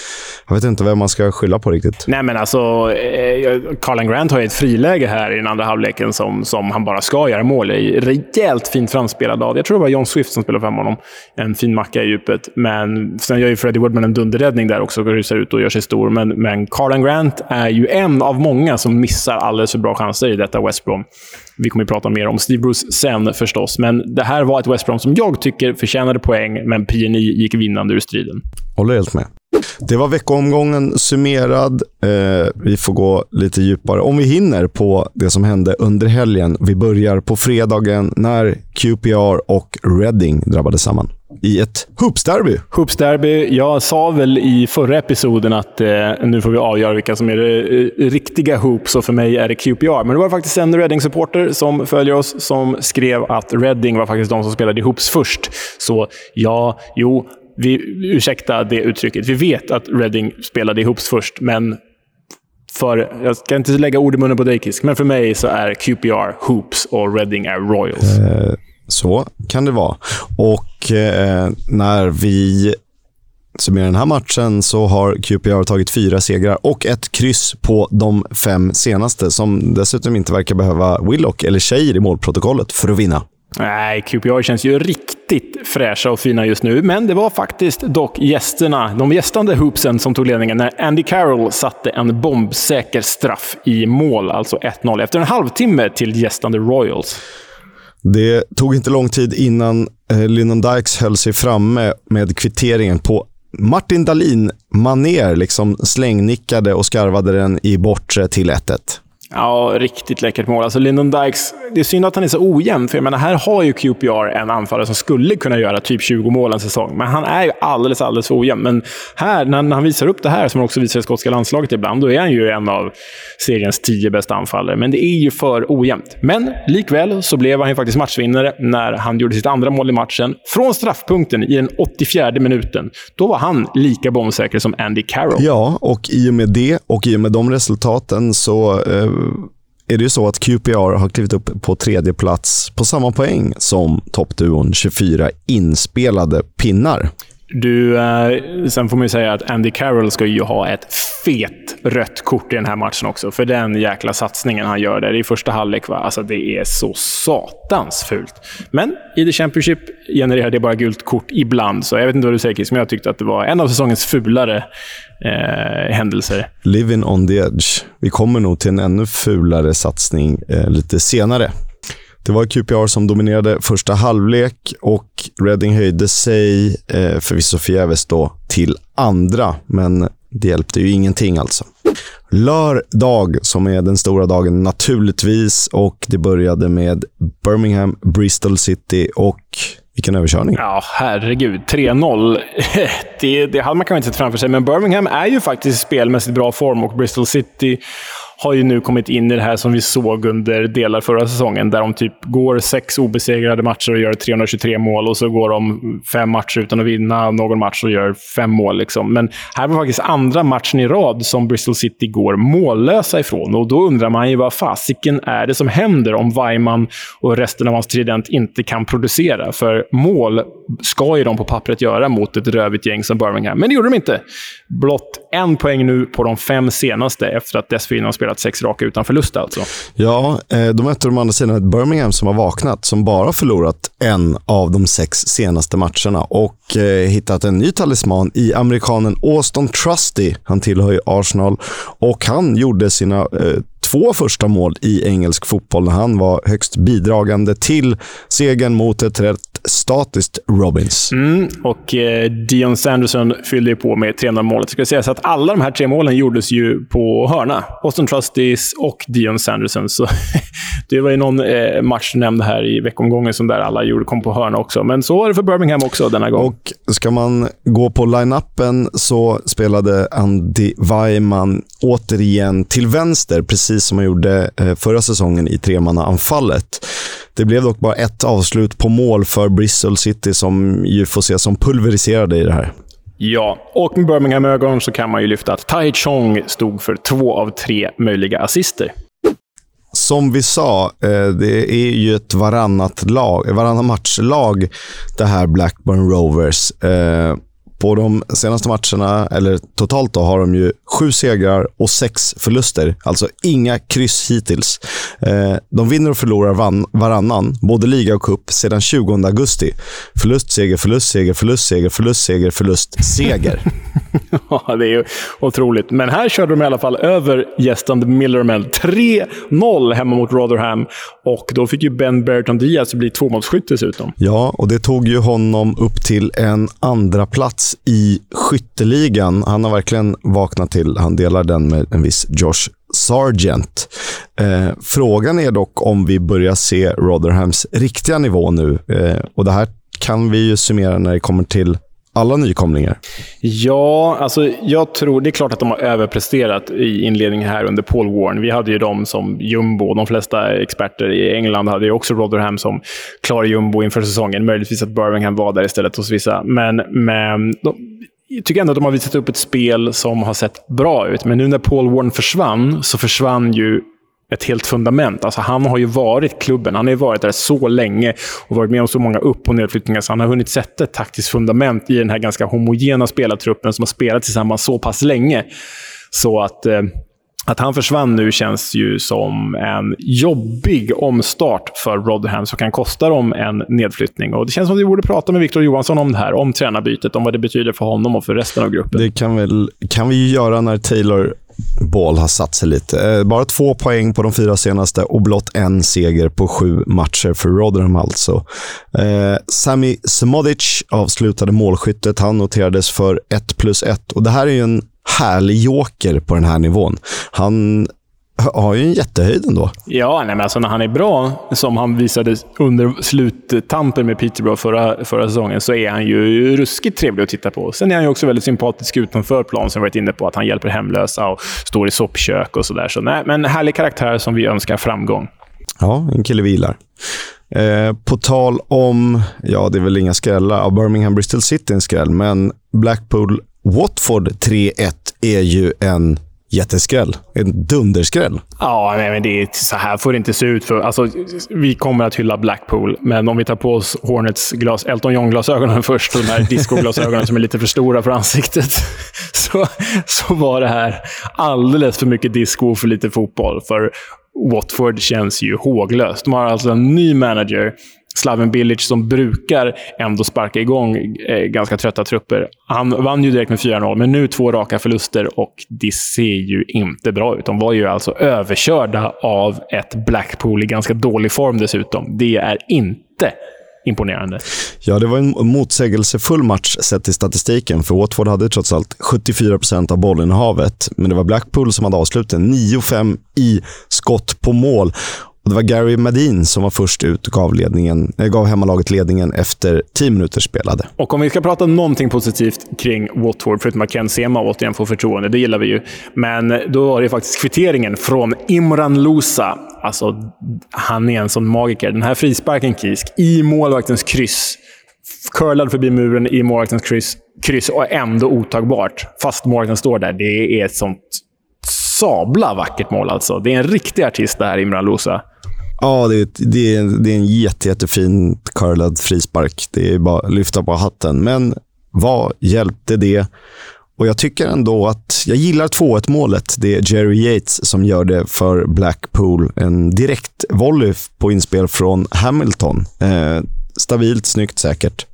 jag vet inte vem man ska skylla på riktigt. Nej, men alltså, eh, Grant har ju ett friläge här i den andra halvleken som, som han bara ska göra mål i. Rejält fint framspelad av, jag tror det var John Swift som spelade fram honom. En fin macka i djupet. Men sen gör ju Freddie Woodman en dunderräddning där också, och rusar ut och gör sig stor. Men, men Carlen Grant är ju en av många som missar alldeles för bra chanser i detta West Brom. Vi kommer att prata mer om Steve Bruce sen förstås, men det här var ett West Brom som jag tycker förtjänade poäng, men PNI gick vinnande ur striden. Håller helt med. Det var veckoomgången summerad. Eh, vi får gå lite djupare, om vi hinner, på det som hände under helgen. Vi börjar på fredagen när QPR och Reading drabbade samman i ett hoopsderby. Hoopsderby. Jag sa väl i förra episoden att eh, nu får vi avgöra vilka som är eh, riktiga hoops och för mig är det QPR. Men det var faktiskt en Reading-supporter som följer oss som skrev att Reading var faktiskt de som spelade i hoops först. Så ja, jo, vi, ursäkta det uttrycket. Vi vet att Reading spelade ihop först, men för, jag ska inte lägga ord i munnen på dig, Kisk, men för mig så är QPR Hoops och Reading är Royals. Eh, så kan det vara. Och eh, när vi summerar den här matchen så har QPR tagit fyra segrar och ett kryss på de fem senaste, som dessutom inte verkar behöva Willock eller Sheir i målprotokollet för att vinna. Nej, QPR känns ju riktigt fräscha och fina just nu, men det var faktiskt dock gästerna, de gästande hoopsen, som tog ledningen när Andy Carroll satte en bombsäker straff i mål, alltså 1-0, efter en halvtimme till gästande Royals. Det tog inte lång tid innan eh, Lyndon Dykes höll sig framme med kvitteringen på Martin Dahlin maner liksom slängnickade och skarvade den i bortre till 1-1. Ja, riktigt läckert mål. Alltså Lyndon Dykes, det är synd att han är så ojämn, för jag menar, här har ju QPR en anfallare som skulle kunna göra typ 20 mål en säsong, men han är ju alldeles, alldeles för ojämn. Men här, när han visar upp det här, som han också visar i skotska landslaget ibland, då är han ju en av seriens tio bästa anfallare. Men det är ju för ojämnt. Men likväl så blev han ju faktiskt matchvinnare när han gjorde sitt andra mål i matchen. Från straffpunkten i den 84 minuten. Då var han lika bombsäker som Andy Carroll. Ja, och i och med det och i och med de resultaten så eh, är det ju så att QPR har klivit upp på tredje plats på samma poäng som toppduon 24 inspelade pinnar. Du, eh, sen får man ju säga att Andy Carroll ska ju ha ett fet rött kort i den här matchen också. För den jäkla satsningen han gör där i första halvlek. Va? Alltså det är så satans fult. Men i The Championship genererar det bara gult kort ibland. Så jag vet inte vad du säger Chris, men jag tyckte att det var en av säsongens fulare eh, händelser. Living on the edge. Vi kommer nog till en ännu fulare satsning eh, lite senare. Det var QPR som dominerade första halvlek och Reading höjde sig, eh, förvisso förgäves då, till andra. Men det hjälpte ju ingenting alltså. Lördag, som är den stora dagen naturligtvis. Och det började med Birmingham, Bristol City och vilken överkörning. Ja, herregud. 3-0. Det, det hade man kanske inte sett framför sig, men Birmingham är ju faktiskt spelmässigt bra form och Bristol City har ju nu kommit in i det här som vi såg under delar förra säsongen, där de typ går sex obesegrade matcher och gör 323 mål och så går de fem matcher utan att vinna någon match och gör fem mål. Liksom. Men här var faktiskt andra matchen i rad som Bristol City går mållösa ifrån och då undrar man ju vad fasiken är det som händer om Weimann och resten av hans trident inte kan producera? För mål ska ju de på pappret göra mot ett rövigt gäng som Birmingham, men det gjorde de inte. Blott en poäng nu på de fem senaste efter att dessförinnan spelat sex raka utan förlust alltså. Ja, eh, då möter de andra sidan ett Birmingham som har vaknat, som bara förlorat en av de sex senaste matcherna och eh, hittat en ny talisman i amerikanen Austin Trusty. Han tillhör ju Arsenal och han gjorde sina eh, två första mål i engelsk fotboll när han var högst bidragande till segern mot ett rätt statiskt Robins. Mm, och eh, Dion Sanderson fyllde ju på med 300-målet. Det ska sägas att alla de här tre målen gjordes ju på hörna. Austin Trusties och Dion Sanderson. Så det var ju någon eh, match du nämnde här i veckomgången som där alla gjorde, kom på hörna också. Men så var det för Birmingham också denna gång. Och ska man gå på line-upen så spelade Andy Weimann återigen till vänster, precis som han gjorde eh, förra säsongen i tremannaanfallet. Det blev dock bara ett avslut på mål för Bristol City som ju får ses som pulveriserade i det här. Ja, och med Birmingham-ögon så kan man ju lyfta att Tai Chong stod för två av tre möjliga assister. Som vi sa, eh, det är ju ett varannat, lag, varannat matchlag, det här Blackburn Rovers. På de senaste matcherna, eller totalt då, har de ju sju segrar och sex förluster. Alltså inga kryss hittills. Eh, de vinner och förlorar varannan, både liga och cup, sedan 20 augusti. Förlust, seger, förlust, seger, förlust, seger, förlust, seger, förlust, seger. ja, det är otroligt. Men här körde de i alla fall över gästande Millerman. 3-0 hemma mot Rotherham. Och då fick ju Ben Berton Diaz bli tvåmålsskytt dessutom. Ja, och det tog ju honom upp till en andra plats i skytteligan. Han har verkligen vaknat till. Han delar den med en viss Josh Sargent. Eh, frågan är dock om vi börjar se Rotherhams riktiga nivå nu. Eh, och Det här kan vi ju summera när det kommer till alla nykomlingar? Ja, alltså jag tror... Det är klart att de har överpresterat i inledningen här under Paul Warren. Vi hade ju dem som jumbo. De flesta experter i England hade ju också Rotherham som klar jumbo inför säsongen. Möjligtvis att Birmingham var där istället hos vissa. Men, men de, jag tycker ändå att de har visat upp ett spel som har sett bra ut. Men nu när Paul Warren försvann, så försvann ju ett helt fundament. Alltså han har ju varit klubben. Han har ju varit där så länge och varit med om så många upp och nedflyttningar, så han har hunnit sätta ett taktiskt fundament i den här ganska homogena spelartruppen som har spelat tillsammans så pass länge. Så att, eh, att han försvann nu känns ju som en jobbig omstart för Rotherham som kan kosta dem en nedflyttning. Och Det känns som att vi borde prata med Victor Johansson om det här, om tränarbytet, om vad det betyder för honom och för resten av gruppen. Det kan, väl, kan vi göra när Taylor Ball har satt sig lite. Eh, bara två poäng på de fyra senaste och blott en seger på sju matcher för Rotherham alltså. Eh, Sami Smodic avslutade målskyttet. Han noterades för 1 plus 1 och det här är ju en härlig joker på den här nivån. Han har ju en jättehöjd ändå. Ja, nej, men alltså när han är bra, som han visade under sluttampen med Peterborough förra, förra säsongen, så är han ju ruskigt trevlig att titta på. Sen är han ju också väldigt sympatisk utanför plan, som vi varit inne på. Att han hjälper hemlösa och står i soppkök och sådär. Så nej, men härlig karaktär som vi önskar framgång. Ja, en kille vilar. Eh, på tal om, ja det är väl inga skrällar, Birmingham Bristol City en skräll, men Blackpool Watford 3-1 är ju en jätteskräll. En dunderskräll. Ja, men det är, så här får det inte se ut. För, alltså, vi kommer att hylla Blackpool, men om vi tar på oss Hornets glas, Elton John-glasögonen först, och de här discoglasögonen som är lite för stora för ansiktet, så, så var det här alldeles för mycket disco och för lite fotboll. För Watford känns ju håglöst. De har alltså en ny manager Slaven Bilic som brukar ändå sparka igång eh, ganska trötta trupper. Han vann ju direkt med 4-0, men nu två raka förluster och det ser ju inte bra ut. De var ju alltså överkörda av ett Blackpool i ganska dålig form dessutom. Det är inte imponerande. Ja, det var en motsägelsefull match sett till statistiken, för Watford hade trots allt 74 procent av bollinnehavet, men det var Blackpool som hade avslutet 9-5 i skott på mål. Och det var Gary Madin som var först ut och gav, ledningen, äh, gav hemmalaget ledningen efter 10 minuter spelade. Och om vi ska prata någonting positivt kring Watford, förutom att Ken Sema återigen får förtroende, det gillar vi ju. Men då var det faktiskt kvitteringen från Imran Lusa. Alltså, han är en sån magiker. Den här frisparken, Kisk, i målvaktens kryss. Curlad förbi muren i målvaktens kryss, kryss och ändå otagbart. Fast målvakten står där. Det är ett sånt sabla vackert mål alltså. Det är en riktig artist det här, Imran Lusa. Ja, det är, det är, det är en jätte, jättefin curlad frispark. Det är bara att lyfta på hatten. Men vad hjälpte det? Och Jag tycker ändå att jag gillar 2-1 målet. Det är Jerry Yates som gör det för Blackpool. En direkt volley på inspel från Hamilton. Eh, stabilt, snyggt, säkert.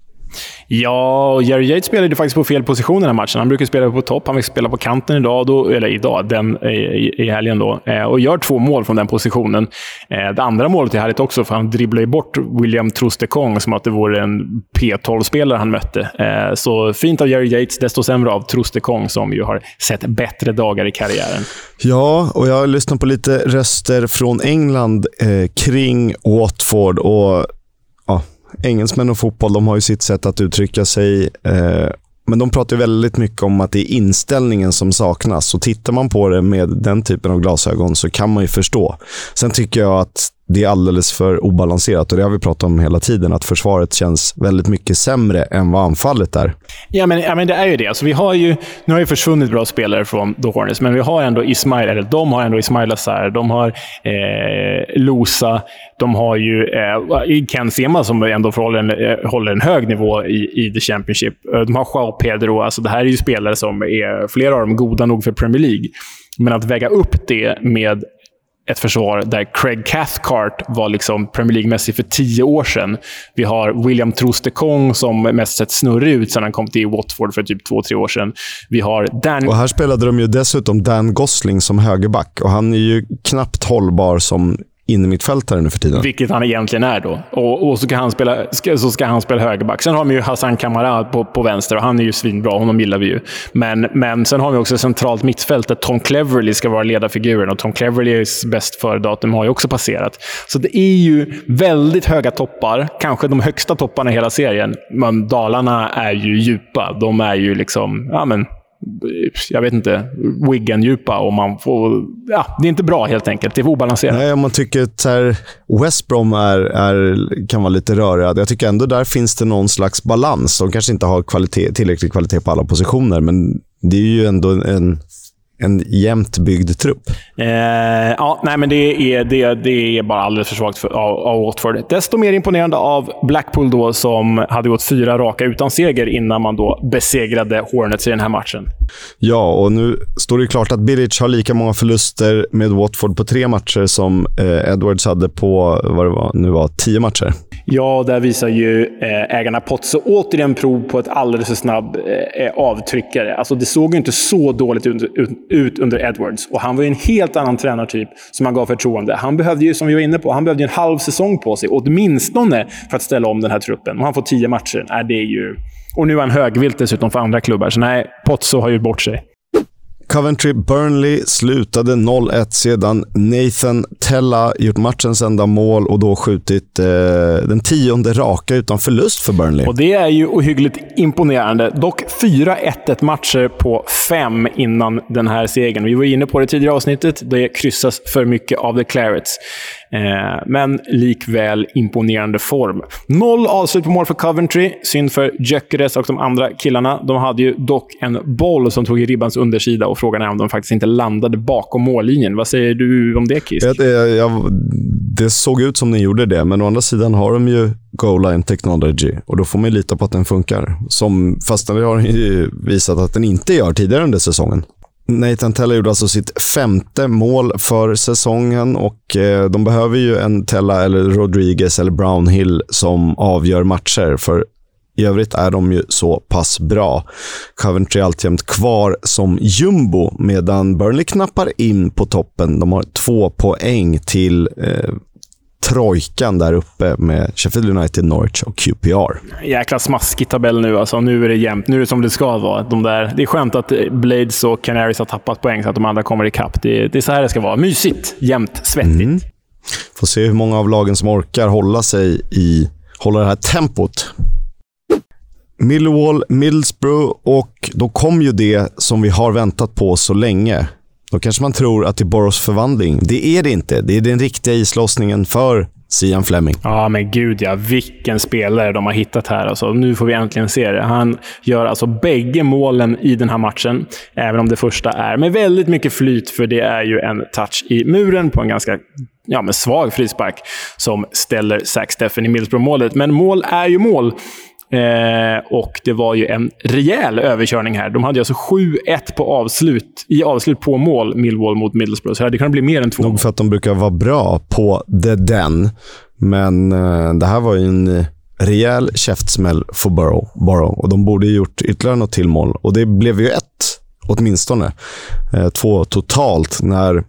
Ja, och Jerry Yates spelade faktiskt på fel position i den här matchen. Han brukar spela på topp. Han fick spela på kanten idag, då, eller idag, den, eh, i, i helgen. Då, eh, och gör två mål från den positionen. Eh, det andra målet är härligt också, för han dribblar ju bort William Trostekong som att det vore en P12-spelare han mötte. Eh, så fint av Jerry Yates, desto sämre av Trostekong som ju har sett bättre dagar i karriären. Ja, och jag har lyssnat på lite röster från England eh, kring Watford. och engelsmän och fotboll, de har ju sitt sätt att uttrycka sig. Eh, men de pratar väldigt mycket om att det är inställningen som saknas. Och tittar man på det med den typen av glasögon så kan man ju förstå. Sen tycker jag att det är alldeles för obalanserat och det har vi pratat om hela tiden, att försvaret känns väldigt mycket sämre än vad anfallet är. Ja, men, ja, men det är ju det. Alltså, vi har ju, nu har ju försvunnit bra spelare från The Hornets, men vi har ändå Ismail, eller de har ändå Ismail Azar, de har eh, Losa, de har ju eh, Ken Sema som ändå håller en, eh, håller en hög nivå i, i The Championship. Eh, de har Joao Pedro. Alltså, det här är ju spelare som är, flera av dem, goda nog för Premier League. Men att väga upp det med ett försvar där Craig Cathcart var liksom Premier League-mässig för tio år sedan. Vi har William Trostekong som mest sett snurrig ut sedan han kom till Watford för typ två, tre år sedan. Vi har Dan... Och här spelade de ju dessutom Dan Gosling som högerback och han är ju knappt hållbar som innermittfältare nu för tiden. Vilket han egentligen är då. Och, och så, ska han spela, ska, så ska han spela högerback. Sen har vi ju Hassan Kamara på, på vänster och han är ju svinbra. Honom gillar vi ju. Men, men sen har vi också centralt mittfält där Tom Cleverley ska vara ledarfiguren. Och Tom Cleverleys bäst före-datum har ju också passerat. Så det är ju väldigt höga toppar. Kanske de högsta topparna i hela serien. Men dalarna är ju djupa. De är ju liksom... Ja, men, jag vet inte, Wiggen-djupa och man får... Ja, det är inte bra helt enkelt. Det är obalanserat. Nej, om man tycker att här, West Brom är, är, kan vara lite röriga. Jag tycker ändå där finns det någon slags balans. De kanske inte har kvalitet, tillräcklig kvalitet på alla positioner, men det är ju ändå en en jämnt byggd trupp. Eh, ja, nej, men det är, det, det är bara alldeles för svagt för, av, av Watford. Desto mer imponerande av Blackpool då, som hade gått fyra raka utan seger innan man då besegrade Hornets i den här matchen. Ja, och nu står det klart att Bilic har lika många förluster med Watford på tre matcher som eh, Edwards hade på, vad det var, nu var, tio matcher. Ja, där visar ju eh, ägarna Pozzo återigen prov på ett alldeles för snabb eh, eh, avtryckare. Alltså, det såg ju inte så dåligt ut, under Edwards. Och han var ju en helt annan tränartyp som han gav förtroende. Han behövde ju, som vi var inne på, han behövde en halv säsong på sig, åtminstone, för att ställa om den här truppen. Och han får tio matcher. Nej, det är ju... Och nu är han högvilt dessutom för andra klubbar, så nej, Potso har gjort bort sig. Coventry Burnley slutade 0-1 sedan Nathan Tella gjort matchens enda mål och då skjutit eh, den tionde raka utan förlust för Burnley. Och Det är ju ohyggligt imponerande. Dock 4-1 matcher på fem innan den här segern. Vi var inne på det tidigare avsnittet. Det kryssas för mycket av the Clarets. Eh, men likväl imponerande form. Noll avslut på mål för Coventry. Synd för Gyökeres och de andra killarna. De hade ju dock en boll som tog i ribbans undersida och frågan är om de faktiskt inte landade bakom mållinjen. Vad säger du om det, Kisk? Jag, eh, jag, det såg ut som den gjorde det, men å andra sidan har de ju goal line technology och då får man lita på att den funkar. Som, fast det har ju visat att den inte gör tidigare under säsongen. Nathan Tella gjorde alltså sitt femte mål för säsongen och eh, de behöver ju en Tella eller Rodriguez eller Brownhill som avgör matcher. För i övrigt är de ju så pass bra. Coventry är alltjämt kvar som jumbo medan Burnley knappar in på toppen. De har två poäng till eh, trojkan där uppe med Sheffield United, Norwich och QPR. Jäkla smaskig tabell nu. Alltså, nu är det jämnt. Nu är det som det ska vara. De där, det är skönt att Blades och Canaries har tappat poäng så att de andra kommer ikapp. Det, det är så här det ska vara. Mysigt, jämnt, svettigt. Mm. Får se hur många av lagen som orkar hålla sig i hålla det här tempot. Millwall, Middlesbrough och då kom ju det som vi har väntat på så länge. Då kanske man tror att det är Boros förvandling. Det är det inte. Det är den riktiga islossningen för Sian Fleming. Ja, men gud ja. Vilken spelare de har hittat här. Alltså, nu får vi äntligen se det. Han gör alltså bägge målen i den här matchen, även om det första är med väldigt mycket flyt, för det är ju en touch i muren på en ganska ja, men svag frispark som ställer Zack Steffen i Middlesbrough-målet. Men mål är ju mål. Eh, och det var ju en rejäl överkörning här. De hade alltså 7-1 på avslut, i avslut på mål, Millwall mot Middlesbrough. Så det hade kunnat bli mer än två. Nog för att de brukar vara bra på the den. Men eh, det här var ju en eh, rejäl käftsmäll för Borough, Borough. Och de borde gjort ytterligare något till mål. Och det blev ju ett, åtminstone. Eh, två totalt när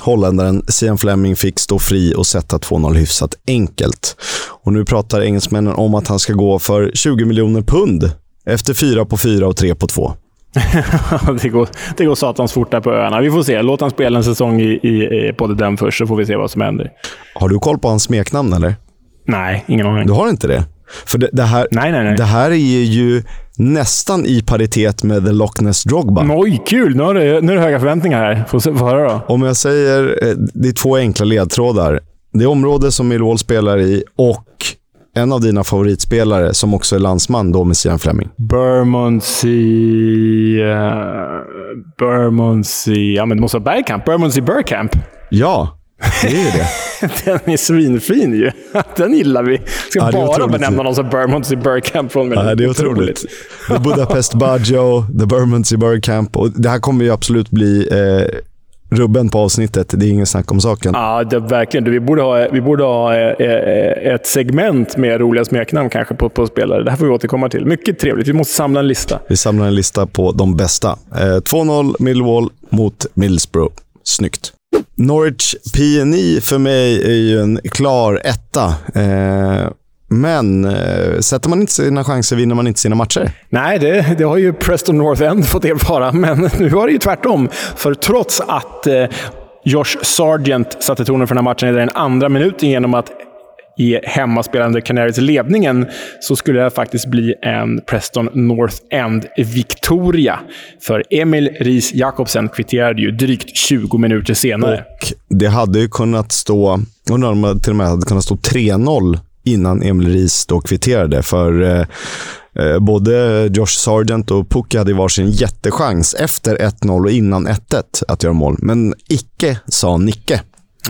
Holländaren Sian Fleming fick stå fri och sätta 2-0 hyfsat enkelt. Och nu pratar engelsmännen om att han ska gå för 20 miljoner pund efter fyra på fyra och tre på två. det, går, det går satans fort där på öarna. Vi får se. Låt han spela en säsong i, i, i, den först, så får vi se vad som händer. Har du koll på hans smeknamn, eller? Nej, ingen aning. Du har inte det? För det, det här, nej, nej, nej. det här är ju nästan i paritet med The Loch Ness Drogba. Oj, kul! Nu är det, nu är det höga förväntningar här. Få, få höra då. Om jag säger... Eh, det är två enkla ledtrådar. Det område som Millwall spelar i och en av dina favoritspelare som också är landsman då med Sian Fleming. Bermondsey... Uh, Bermondsey... Ja, men det måste vara Bergkamp. Bermondsey Bergkamp. Ja, det är ju det. den är svinfin ju. Den gillar vi. Ska ja, bara benämna någon som Bermondsey Bergkamp från Ja, det är otroligt. The Budapest Baggio, The Bermondsey Bergkamp. Och det här kommer ju absolut bli eh, rubben på avsnittet. Det är ingen snack om saken. Ja, det, verkligen. Vi borde ha, vi borde ha eh, ett segment med roliga smeknamn kanske på, på spelare. Det här får vi återkomma till. Mycket trevligt. Vi måste samla en lista. Vi samlar en lista på de bästa. Eh, 2-0 Millwall mot Middlesbrough. Snyggt. Norwich PNI för mig är ju en klar etta. Eh, men eh, sätter man inte sina chanser vinner man inte sina matcher. Nej, det, det har ju Preston North End fått erfara, men nu var det ju tvärtom. För trots att eh, Josh Sargent satte tonen för den här matchen i den andra minuten genom att ge hemmaspelande Canaries ledningen så skulle det faktiskt bli en Preston North End-Victoria. För Emil Ries Jakobsen kvitterade ju drygt 20 minuter senare. Och det hade ju kunnat stå, undrar om det till och med hade kunnat stå 3-0 innan Emil Ries då kvitterade. För eh, eh, både Josh Sargent och Pucki hade varsin jättechans efter 1-0 och innan 1-1 att göra mål. Men icke, sa Nicke.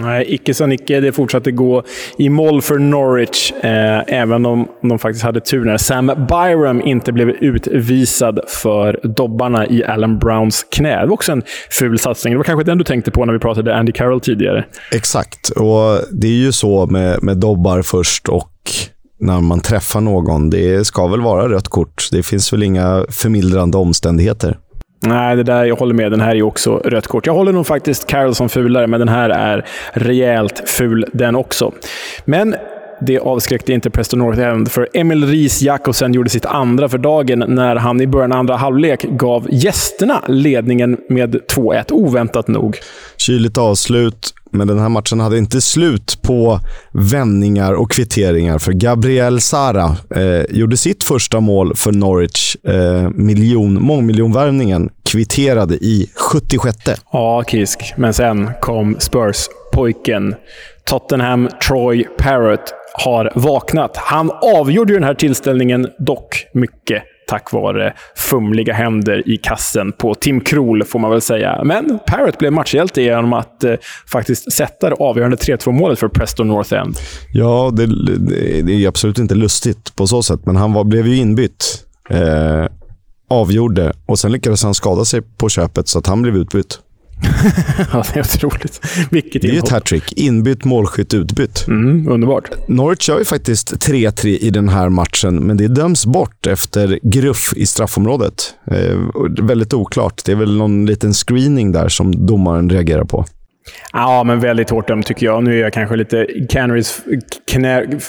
Nej, icke sa Nicke. Det fortsatte gå i mål för Norwich, eh, även om de faktiskt hade tur när Sam Byram inte blev utvisad för dobbarna i Alan Browns knä. Det var också en ful satsning. Det var kanske den du tänkte på när vi pratade Andy Carroll tidigare. Exakt, och det är ju så med, med dobbar först och när man träffar någon. Det ska väl vara rött kort. Det finns väl inga förmildrande omständigheter. Nej, det där, jag håller med. Den här är också rött kort. Jag håller nog faktiskt Carroll som fulare, men den här är rejält ful den också. Men det avskräckte inte Preston North End, för Emil Ries Jakobsen gjorde sitt andra för dagen när han i början av andra halvlek gav gästerna ledningen med 2-1, oväntat nog. Kyligt avslut, men den här matchen hade inte slut på vändningar och kvitteringar. För Gabriel Sara eh, gjorde sitt första mål för Norwich. Eh, miljon, mångmiljonvärvningen kvitterade i 76. Ja, Kisk. Men sen kom Spurs-pojken. Tottenham Troy Parrott har vaknat. Han avgjorde ju den här tillställningen dock mycket tack vare fumliga händer i kassen på Tim Krul, får man väl säga. Men Parrott blev matchhjälte genom att eh, faktiskt sätta det avgörande 3-2-målet för Preston North End. Ja, det, det, det, är absolut inte lustigt på så sätt, men han var, blev ju inbytt. Eh, avgjorde och sen lyckades han skada sig på köpet så att han blev utbytt. ja, det är otroligt. Vilket Det är ju ett hattrick. Inbytt, målskytt, utbytt. Mm, underbart. Norwich gör ju faktiskt 3-3 i den här matchen, men det döms bort efter gruff i straffområdet. Eh, väldigt oklart. Det är väl någon liten screening där som domaren reagerar på. Ja, men väldigt hårt dömt tycker jag. Nu är jag kanske lite Canaries,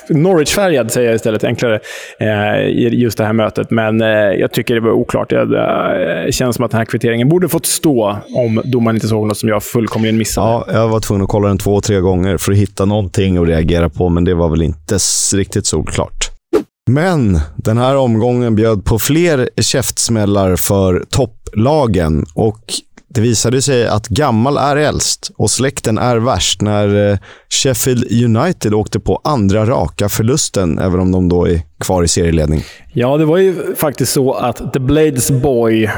Norwich-färgad, säger jag istället, enklare, eh, i just det här mötet. Men eh, jag tycker det var oklart. Det eh, känns som att den här kvitteringen borde fått stå om domaren inte såg något som jag fullkomligen missade. Ja, jag var tvungen att kolla den två, tre gånger för att hitta någonting att reagera på, men det var väl inte riktigt solklart. Men den här omgången bjöd på fler käftsmällar för topplagen och det visade sig att gammal är äldst och släkten är värst när eh, Sheffield United åkte på andra raka förlusten, även om de då i kvar i serieledning. Ja, det var ju faktiskt så att The Blades Boy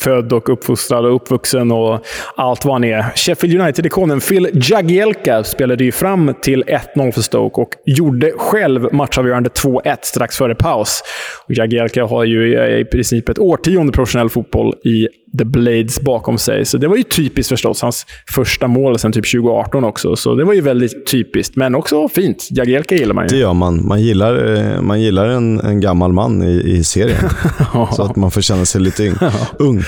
född och uppfostrad och uppvuxen och allt vad han är. Sheffield United-ikonen Phil Jagielka spelade ju fram till 1-0 för Stoke och gjorde själv matchavgörande 2-1 strax före paus. Och Jagielka har ju i princip ett årtionde professionell fotboll i The Blades bakom sig. Så det var ju typiskt förstås. Hans första mål sen typ 2018 också. Så det var ju väldigt typiskt, men också fint. Jagielka gillar man ju. Det gör man. Man gillar, eh, man gillar en, en gammal man i, i serien. så att man får känna sig lite ung.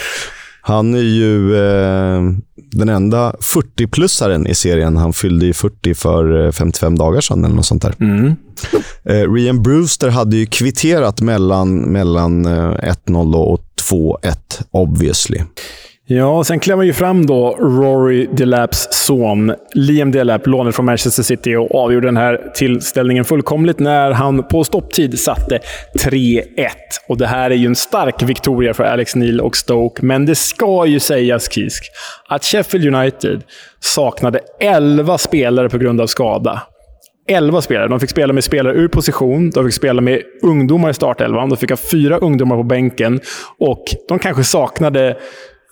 Han är ju eh, den enda 40-plussaren i serien. Han fyllde ju 40 för 55 eh, dagar sedan eller något sånt där. Mm. Eh, Rian Brewster hade ju kvitterat mellan, mellan eh, 1-0 och 2-1, obviously. Ja, sen klev ju fram då Rory Delaps son, Liam Delap, lånad från Manchester City och avgjorde den här tillställningen fullkomligt när han på stopptid satte 3-1. Och det här är ju en stark victoria för Alex Neil och Stoke, men det ska ju sägas, Kisk, att Sheffield United saknade 11 spelare på grund av skada. 11 spelare. De fick spela med spelare ur position, de fick spela med ungdomar i startelvan, de fick ha fyra ungdomar på bänken och de kanske saknade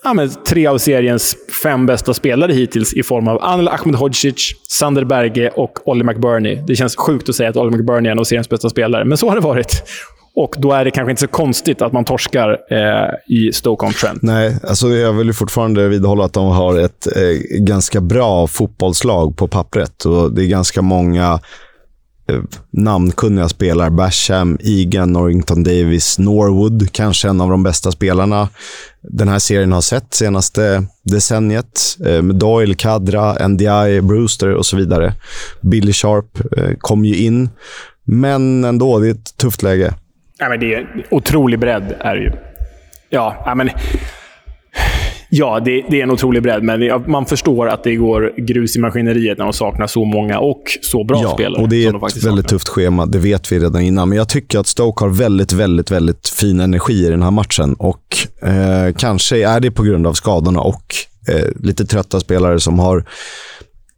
ja, men, tre av seriens fem bästa spelare hittills i form av Anel Ahmedhodzic, Sander Berge och Ollie McBurney. Det känns sjukt att säga att Ollie McBurney är en av seriens bästa spelare, men så har det varit. Och då är det kanske inte så konstigt att man torskar eh, i Stoke-on-Trent. Nej, alltså jag vill fortfarande vidhålla att de har ett eh, ganska bra fotbollslag på pappret. Och det är ganska många namnkunniga spelare. Basham, Egan, Norrington Davis, Norwood, kanske en av de bästa spelarna den här serien har sett senaste decenniet. Med Doyle, Kadra, NDI, Brewster och så vidare. Billy Sharp eh, kom ju in, men ändå, det är ett tufft läge. Ja, men det är otrolig bredd, är det ju. Ja, men Ja, det, det, är en otrolig bredd, men man förstår att det går grus i maskineriet när de saknar så många och så bra ja, spelare. och det är ett väldigt saknar. tufft schema. Det vet vi redan innan. Men jag tycker att Stoke har väldigt, väldigt, väldigt fin energi i den här matchen. Och eh, kanske är det på grund av skadorna och eh, lite trötta spelare som har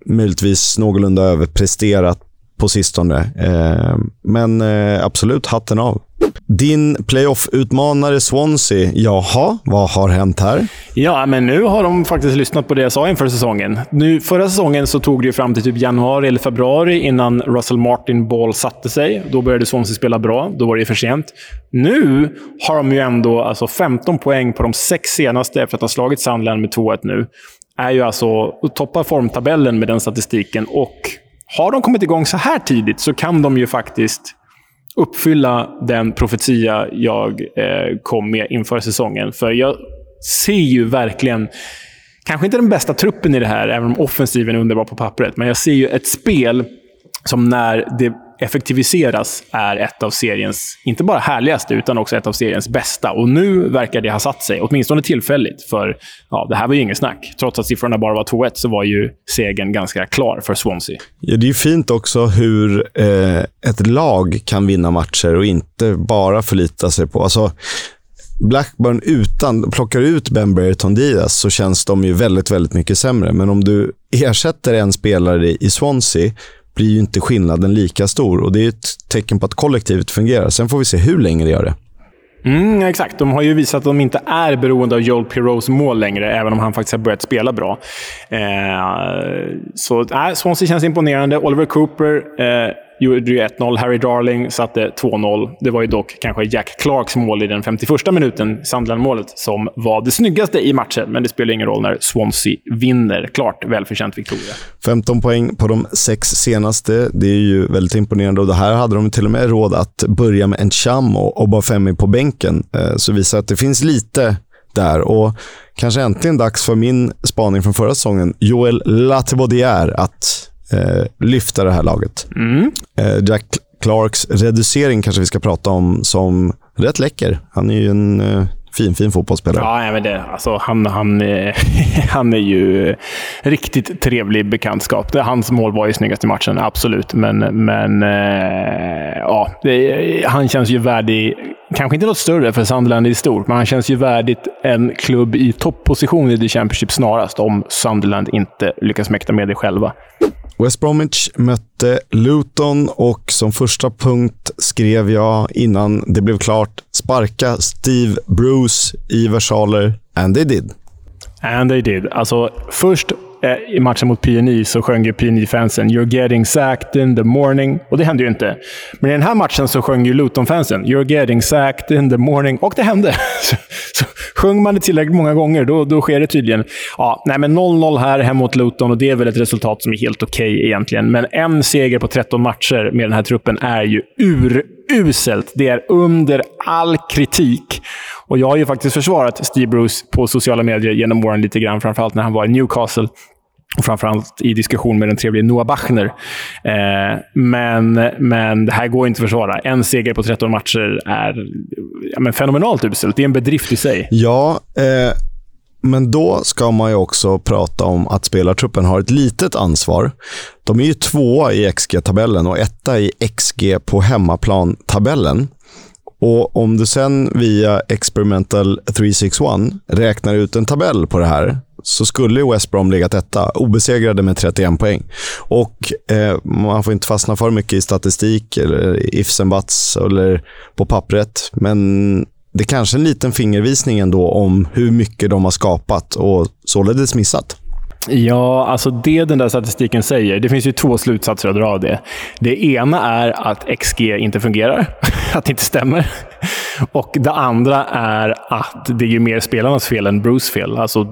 möjligtvis någorlunda överpresterat på sistone. Eh, men eh, absolut, hatten av. Din playoff-utmanare Swansea, jaha, vad har hänt här? Ja, men nu har de faktiskt lyssnat på det jag sa inför säsongen. Nu, förra säsongen så tog det ju fram till typ januari eller februari innan Russell Martin Ball satte sig. Då började Swansea spela bra. Då var det för sent. Nu har de ju ändå alltså 15 poäng på de sex senaste efter att ha slagit Sandland med 2-1 nu. Är ju alltså toppar formtabellen med den statistiken och har de kommit igång så här tidigt så kan de ju faktiskt uppfylla den profetia jag eh, kom med inför säsongen. För jag ser ju verkligen, kanske inte den bästa truppen i det här, även om offensiven är underbar på pappret, men jag ser ju ett spel som när det effektiviseras är ett av seriens, inte bara härligaste, utan också ett av seriens bästa. Och nu verkar det ha satt sig, åtminstone tillfälligt. För ja, det här var ju inget snack. Trots att siffrorna bara var 2-1 så var ju segern ganska klar för Swansea. Ja, det är fint också hur eh, ett lag kan vinna matcher och inte bara förlita sig på... Alltså, Blackburn utan, plockar ut Ben Brereton Diaz så känns de ju väldigt, väldigt mycket sämre. Men om du ersätter en spelare i Swansea blir ju inte skillnaden lika stor. Och Det är ett tecken på att kollektivet fungerar. Sen får vi se hur länge det gör det. Mm, exakt. De har ju visat att de inte är beroende av Joel Pirots mål längre, även om han faktiskt har börjat spela bra. Eh, så äh, Swansea känns imponerande. Oliver Cooper eh, gjorde ju 1-0. Harry Darling satte 2-0. Det var ju dock kanske Jack Clarks mål i den 51 minuten, Sandland-målet, som var det snyggaste i matchen. Men det spelar ingen roll när Swansea vinner. Klart välförtjänt Victoria. 15 poäng på de sex senaste. Det är ju väldigt imponerande och det här hade de till och med råd att börja med en cham och Obafemi på bänken. Eh, så visar att det finns lite där. Och kanske äntligen dags för min spaning från förra säsongen, Joel Latibodier, att eh, lyfta det här laget. Mm. Eh, Jack Clarks reducering kanske vi ska prata om som rätt läcker. Han är ju en eh, fin, fin fotbollsspelare. Ja, men det, alltså, han, han, han är ju riktigt trevlig bekantskap. Det, hans mål var ju snyggast i matchen, absolut. Men, men eh, ja, det, han känns ju värdig, kanske inte något större för Sunderland är stort, men han känns ju värdigt en klubb i toppposition i The Championship snarast, om Sunderland inte lyckas mäkta med det själva. West Bromwich mötte Luton och som första punkt skrev jag innan det blev klart sparka Steve Bruce i versaler. And they did. And they did. Alltså, först Eh, i matchen mot PNI så sjöng ju PNI-fansen “You're getting sacked in the morning” och det hände ju inte. Men i den här matchen så sjöng ju Luton-fansen “You're getting sacked in the morning” och det hände. Så, så sjöng man det tillräckligt många gånger, då, då sker det tydligen. Ja, nej, men 0-0 här hemma mot Luton och det är väl ett resultat som är helt okej okay egentligen. Men en seger på 13 matcher med den här truppen är ju ur uruselt. Det är under all kritik. Och jag har ju faktiskt försvarat Steve Bruce på sociala medier genom åren lite grann, framförallt när han var i Newcastle. Och framförallt i diskussion med den trevlige Noah Bachner. Eh, men, men det här går inte att försvara. En seger på 13 matcher är ja, men fenomenalt uselt. Det är en bedrift i sig. Ja, eh, men då ska man ju också prata om att spelartruppen har ett litet ansvar. De är ju tvåa i XG-tabellen och etta i XG på hemmaplan-tabellen. Och om du sen via Experimental 361 räknar ut en tabell på det här så skulle West Brom legat etta, obesegrade med 31 poäng. Och eh, Man får inte fastna för mycket i statistik, eller ifs and buts, eller på pappret. Men det är kanske en liten fingervisning ändå om hur mycket de har skapat och således missat. Ja, alltså det den där statistiken säger, det finns ju två slutsatser att dra av det. Det ena är att XG inte fungerar, att det inte stämmer. Och det andra är att det är ju mer spelarnas fel än Bruce fel. Alltså,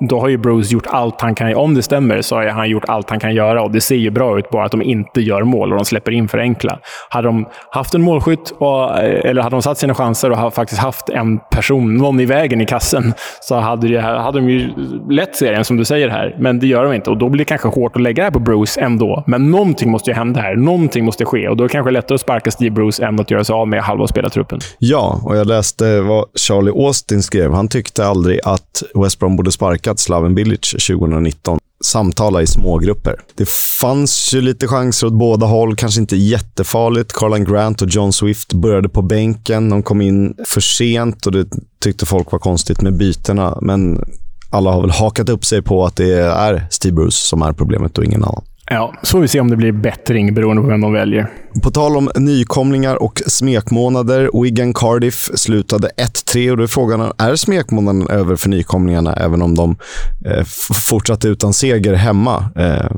då har ju Bruce gjort allt han kan Om det stämmer så har han gjort allt han kan göra och det ser ju bra ut, bara att de inte gör mål och de släpper in för enkla. Hade de haft en målskytt, och, eller hade de satt sina chanser och faktiskt haft en person, någon i vägen i kassen, så hade, det, hade de ju lett serien, som du säger här. Men det gör de inte och då blir det kanske hårt att lägga det här på Bruce ändå. Men någonting måste ju hända här. Någonting måste ske och då är det kanske lättare att sparka Steve Bruce än att göra sig av med halva spelartruppen. Ja, och jag läste vad Charlie Austin skrev. Han tyckte aldrig att West Brom borde sparkat Slaven Bilic 2019 samtala i smågrupper. Det fanns ju lite chanser åt båda håll, kanske inte jättefarligt. Carlan Grant och John Swift började på bänken. De kom in för sent och det tyckte folk var konstigt med bytena. Men alla har väl hakat upp sig på att det är Steve Bruce som är problemet och ingen annan. Ja, så får vi se om det blir bättring beroende på vem de väljer. På tal om nykomlingar och smekmånader. Wigan Cardiff slutade 1-3 och då är frågan, är smekmånaden över för nykomlingarna även om de eh, fortsatte utan seger hemma? Eh,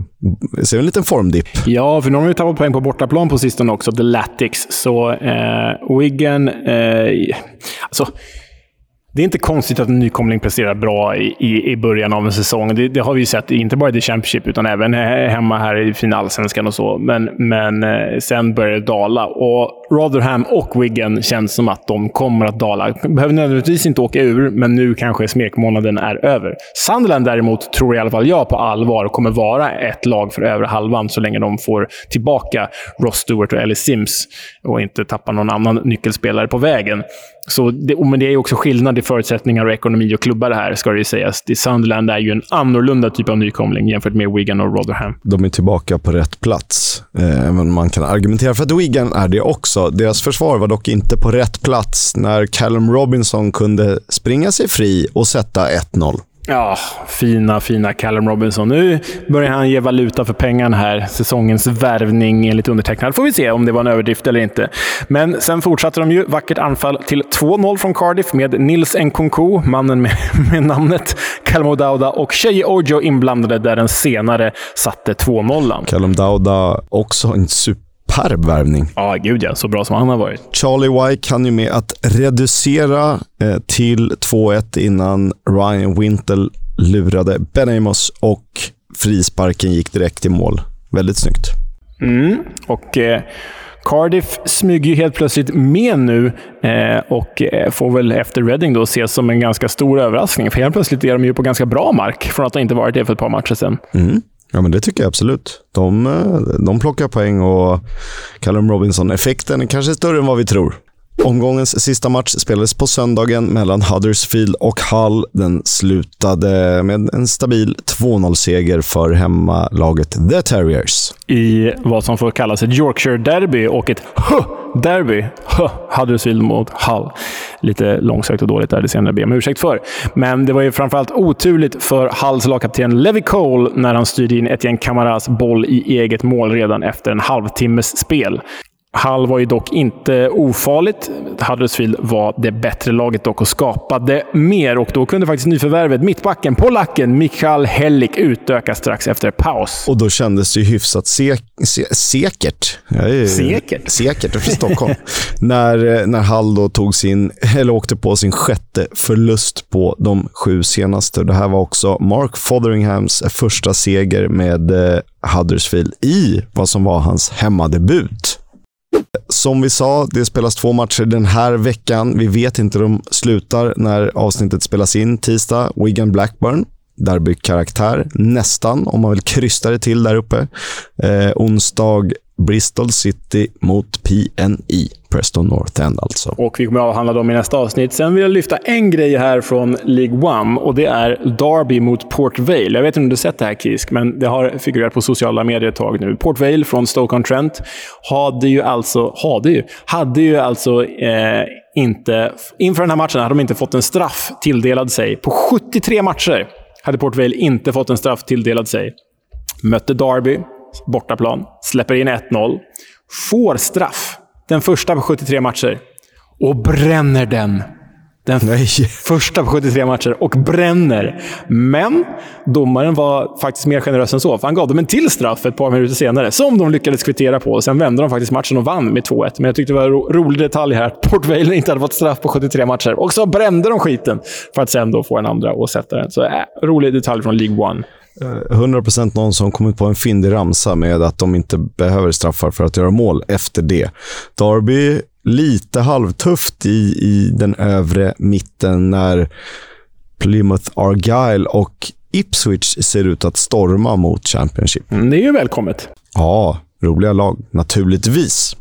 ser vi en liten formdipp? Ja, för nu har de ju tappat poäng på bortaplan på sistone också, The Latics. Så eh, Wigan... Eh, alltså, det är inte konstigt att en nykomling presterar bra i, i, i början av en säsong. Det, det, har vi ju sett, inte bara i Championship, utan även hemma här i finalsvenskan och så. Men, men eh, sen börjar det dala. Och Rotherham och Wigan känns som att de kommer att dala. Behöver nödvändigtvis inte åka ur, men nu kanske smekmånaden är över. Sunderland däremot tror i alla fall jag på allvar kommer vara ett lag för övre halvan så länge de får tillbaka Ross Stewart och Ellie Sims och inte tappar någon annan nyckelspelare på vägen. Så det, oh, men det är också skillnad i förutsättningar och ekonomi och klubbar det här, ska det ju sägas. Det Sunderland är ju en annorlunda typ av nykomling jämfört med Wigan och Rotherham. De är tillbaka på rätt plats. Eh, men man kan argumentera för att Wigan är det också. Deras försvar var dock inte på rätt plats när Callum Robinson kunde springa sig fri och sätta 1-0. Ja, fina, fina Callum Robinson. Nu börjar han ge valuta för pengarna här. Säsongens värvning enligt undertecknad. Får vi se om det var en överdrift eller inte. Men sen fortsatte de ju. Vackert anfall till 2-0 från Cardiff med Nils Nkunku, mannen med, med namnet Callum Dauda och Shea Ojo inblandade där den senare satte 2-0. Callum Dauda också en super superb värvning. Ja, gud ja. Så bra som han har varit. Charlie White kan ju med att reducera eh, till 2-1 innan Ryan Wintel lurade Ben Amos och frisparken gick direkt i mål. Väldigt snyggt. Mm, och... Eh, Cardiff smyger ju helt plötsligt med nu eh, och eh, får väl efter Reading då ses som en ganska stor överraskning. För helt plötsligt är de ju på ganska bra mark från att ha inte varit det för ett par matcher sedan. Mm. Ja, men det tycker jag absolut. De, eh, de plockar poäng och Callum Robinson-effekten är kanske större än vad vi tror. Omgångens sista match spelades på söndagen mellan Huddersfield och Hull. Den slutade med en stabil 2-0-seger för hemmalaget The Terriers. I vad som får kallas ett Yorkshire-derby och ett Derby. Huh! Huddersfield mot Hull. Lite långsökt och dåligt där, det senare ber jag om ursäkt för. Men det var ju framförallt oturligt för Hulls lagkapten Levi Cole när han styrde in Etienne Camaras boll i eget mål redan efter en halvtimmes spel. Hall var ju dock inte ofarligt. Huddersfield var det bättre laget dock och skapade mer och då kunde faktiskt nyförvärvet, mittbacken, polacken Michal Hellik utökas strax efter paus. Och då kändes det ju hyfsat sek se säkert. Säkert? Säkert, från Stockholm. när, när Hall då tog sin, eller åkte på sin sjätte förlust på de sju senaste. Det här var också Mark Fotheringhams första seger med eh, Huddersfield i vad som var hans hemmadebut. Som vi sa, det spelas två matcher den här veckan. Vi vet inte hur de slutar när avsnittet spelas in. Tisdag, Wigan Blackburn. Derbykaraktär, nästan, om man vill krysta det till där uppe. Eh, onsdag, Bristol City mot PNI. Preston North End alltså. Och vi kommer att avhandla dem i nästa avsnitt. Sen vill jag lyfta en grej här från League One och det är Derby mot Port Vale. Jag vet inte om du har sett det här Kisk, men det har figurerat på sociala medier ett tag nu. Port Vale från Stoke-on-Trent hade ju alltså, hade ju, hade ju alltså eh, inte, inför den här matchen hade de inte fått en straff tilldelad sig. På 73 matcher hade Port Vale inte fått en straff tilldelad sig. Mötte Derby, bortaplan, släpper in 1-0, får straff den första på 73 matcher. Och bränner den. Den Nej. första på 73 matcher och bränner. Men domaren var faktiskt mer generös än så, för han gav dem en till straff ett par minuter senare, som de lyckades kvittera på. Sen vände de faktiskt matchen och vann med 2-1. Men jag tyckte det var en ro rolig detalj här att Port Vale inte hade fått straff på 73 matcher. Och så brände de skiten för att sen då få en andra och sätta den. Så äh, rolig detalj från League One. 100% eh, någon som kommit på en fyndig ramsa med att de inte behöver straffar för att göra mål efter det. Derby lite halvtufft i, i den övre mitten när Plymouth Argyle och Ipswich ser ut att storma mot Championship. Mm, det är ju välkommet. Ja, roliga lag, naturligtvis.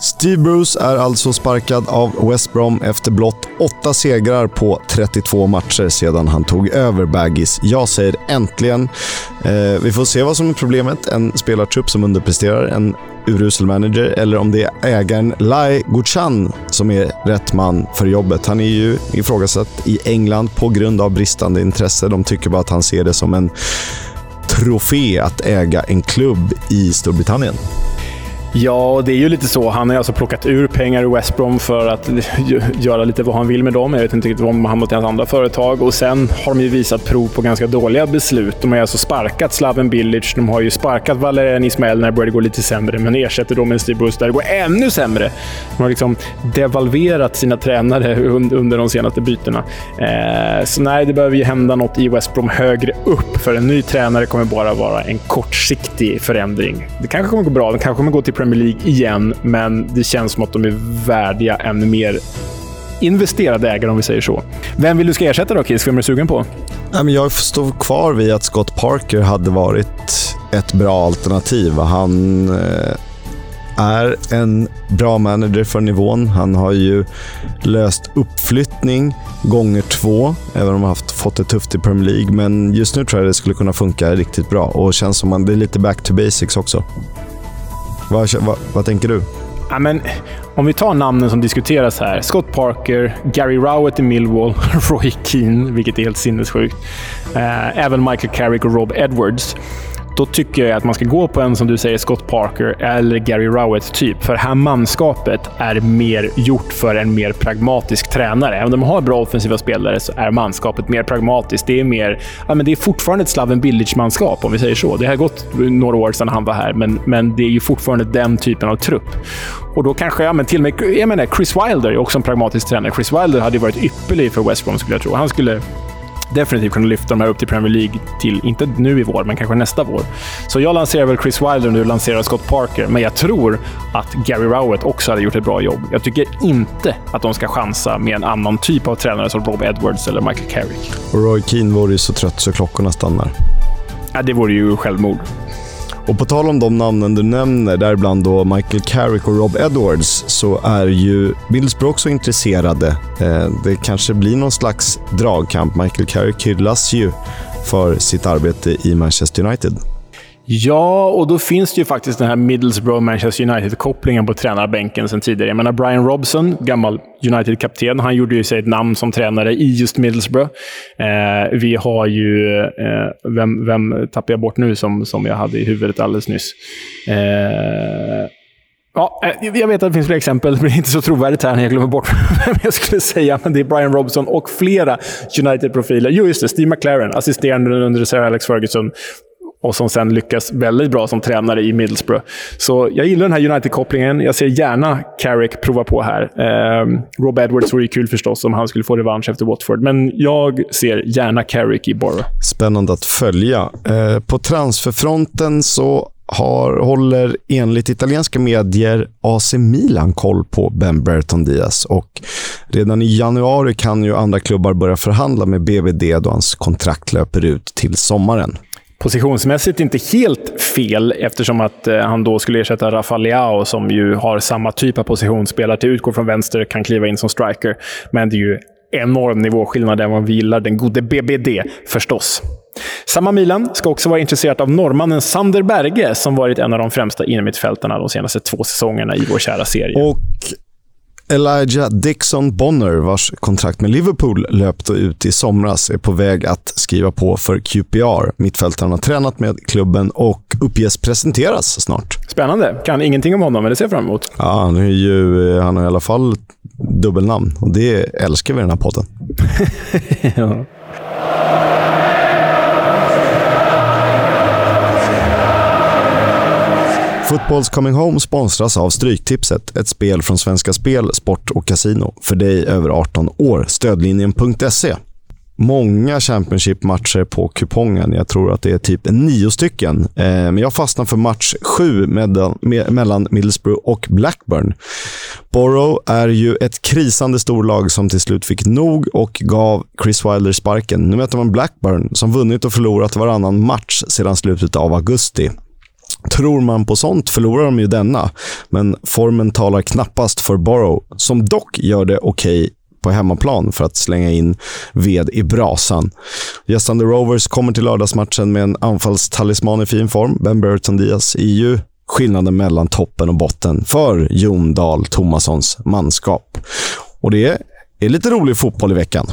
Steve Bruce är alltså sparkad av West Brom efter blott åtta segrar på 32 matcher sedan han tog över Baggis. Jag säger äntligen. Eh, vi får se vad som är problemet. En spelartrupp som underpresterar, en urusel manager eller om det är ägaren Lai Guchan som är rätt man för jobbet. Han är ju ifrågasatt i England på grund av bristande intresse. De tycker bara att han ser det som en trofé att äga en klubb i Storbritannien. Ja, det är ju lite så. Han har alltså plockat ur pengar ur West Brom för att göra lite vad han vill med dem. Jag vet inte riktigt vad han mot hans andra företag. Och sen har de ju visat prov på ganska dåliga beslut. De har ju alltså sparkat Slaven Bilic. De har ju sparkat Valerian Ismael när det började gå lite sämre, men ersätter dem med en Steve Bruce där det går ännu sämre. De har liksom devalverat sina tränare under de senaste bytena. Eh, så nej, det behöver ju hända något i West Brom högre upp, för en ny tränare kommer bara vara en kortsiktig förändring. Det kanske kommer gå bra. Det kanske kommer gå till Premier League igen, men det känns som att de är värdiga en mer investerade ägare, om vi säger så. Vem vill du ska ersätta då, Kiss? Vem är du sugen på? Jag står kvar vid att Scott Parker hade varit ett bra alternativ. Han eh, är en bra manager för nivån. Han har ju löst uppflyttning gånger två, även om han har fått det tufft i Premier League. Men just nu tror jag det skulle kunna funka riktigt bra och känns som att det är lite back to basics också. Vad, vad, vad tänker du? Ja, men, om vi tar namnen som diskuteras här. Scott Parker, Gary Rowett i Millwall, Roy Keane, vilket är helt sinnessjukt. Eh, även Michael Carrick och Rob Edwards då tycker jag att man ska gå på en, som du säger, Scott Parker eller Gary Rowett typ. För det här manskapet är mer gjort för en mer pragmatisk tränare. Även om de har bra offensiva spelare så är manskapet mer pragmatiskt. Det är, mer, ja, men det är fortfarande ett Slaven Bilic-manskap, om vi säger så. Det har gått några år sedan han var här, men, men det är ju fortfarande den typen av trupp. Och då kanske, ja, men till och med jag menar, Chris Wilder är också en pragmatisk tränare. Chris Wilder hade ju varit ypperlig för West Brom, skulle jag tro. Han skulle definitivt kunna lyfta de här upp till Premier League till, inte nu i vår, men kanske nästa vår. Så jag lanserar väl Chris Wilder och du lanserar Scott Parker, men jag tror att Gary Rowett också hade gjort ett bra jobb. Jag tycker inte att de ska chansa med en annan typ av tränare som Rob Edwards eller Michael Carrick. Och Roy Keane vore ju så trött så klockorna stannar. Ja, det vore ju självmord. Och på tal om de namnen du nämner, däribland då Michael Carrick och Rob Edwards, så är ju Middlesbrough också intresserade. Eh, det kanske blir någon slags dragkamp. Michael Carrick hyllas ju för sitt arbete i Manchester United. Ja, och då finns det ju faktiskt den här Middlesbrough-Manchester United-kopplingen på tränarbänken sedan tidigare. Jag menar Brian Robson, gammal United-kapten, han gjorde ju sig ett namn som tränare i just Middlesbrough. Eh, vi har ju... Eh, vem, vem tappar jag bort nu som, som jag hade i huvudet alldeles nyss? Eh, Ja, eh, jag vet att det finns fler exempel, men det är inte så trovärdigt här när jag glömmer bort vem jag skulle säga. Men det är Brian Robson och flera United-profiler. Jo, just det. Steve McLaren, assisterande under Sir Alex Ferguson och som sen lyckas väldigt bra som tränare i Middlesbrough. Så jag gillar den här United-kopplingen. Jag ser gärna Carrick prova på här. Eh, Rob Edwards vore ju kul förstås om han skulle få revansch efter Watford, men jag ser gärna Carrick i Borough. Spännande att följa. Eh, på transferfronten så har, håller enligt italienska medier AC Milan koll på Ben Berton Diaz och redan i januari kan ju andra klubbar börja förhandla med BVD då hans kontrakt löper ut till sommaren. Positionsmässigt inte helt fel eftersom att eh, han då skulle ersätta Rafael Leao som ju har samma typ av position. Spelar till utgår från vänster, kan kliva in som striker. Men det är ju enorm nivåskillnad än vad vi gillar den gode BBD förstås. Samma Milan ska också vara intresserat av norrmannen Sander Berge som varit en av de främsta innermittfältarna de senaste två säsongerna i vår kära serie. Och Elijah Dixon Bonner, vars kontrakt med Liverpool löpte ut i somras, är på väg att skriva på för QPR. Mittfältaren har tränat med klubben och uppges presenteras snart. Spännande. Kan ingenting om honom, men det ser jag fram emot. Ja, han, är ju, han har i alla fall dubbelnamn och det älskar vi i den här podden. ja. Footballs Coming Home sponsras av Stryktipset, ett spel från Svenska Spel, Sport och Casino. För dig över 18 år. Stödlinjen.se. Många Championship-matcher på kupongen. Jag tror att det är typ nio stycken. Eh, men jag fastnar för match sju mellan Middlesbrough och Blackburn. Borough är ju ett krisande storlag som till slut fick nog och gav Chris Wilder sparken. Nu möter man Blackburn som vunnit och förlorat varannan match sedan slutet av augusti. Tror man på sånt förlorar de ju denna, men formen talar knappast för Borough, som dock gör det okej okay på hemmaplan för att slänga in ved i brasan. Gästande Rovers kommer till lördagsmatchen med en anfallstalisman i fin form. Ben Burton Diaz är ju skillnaden mellan toppen och botten för Jon Dahl Tomassons manskap. Och det är lite rolig fotboll i veckan.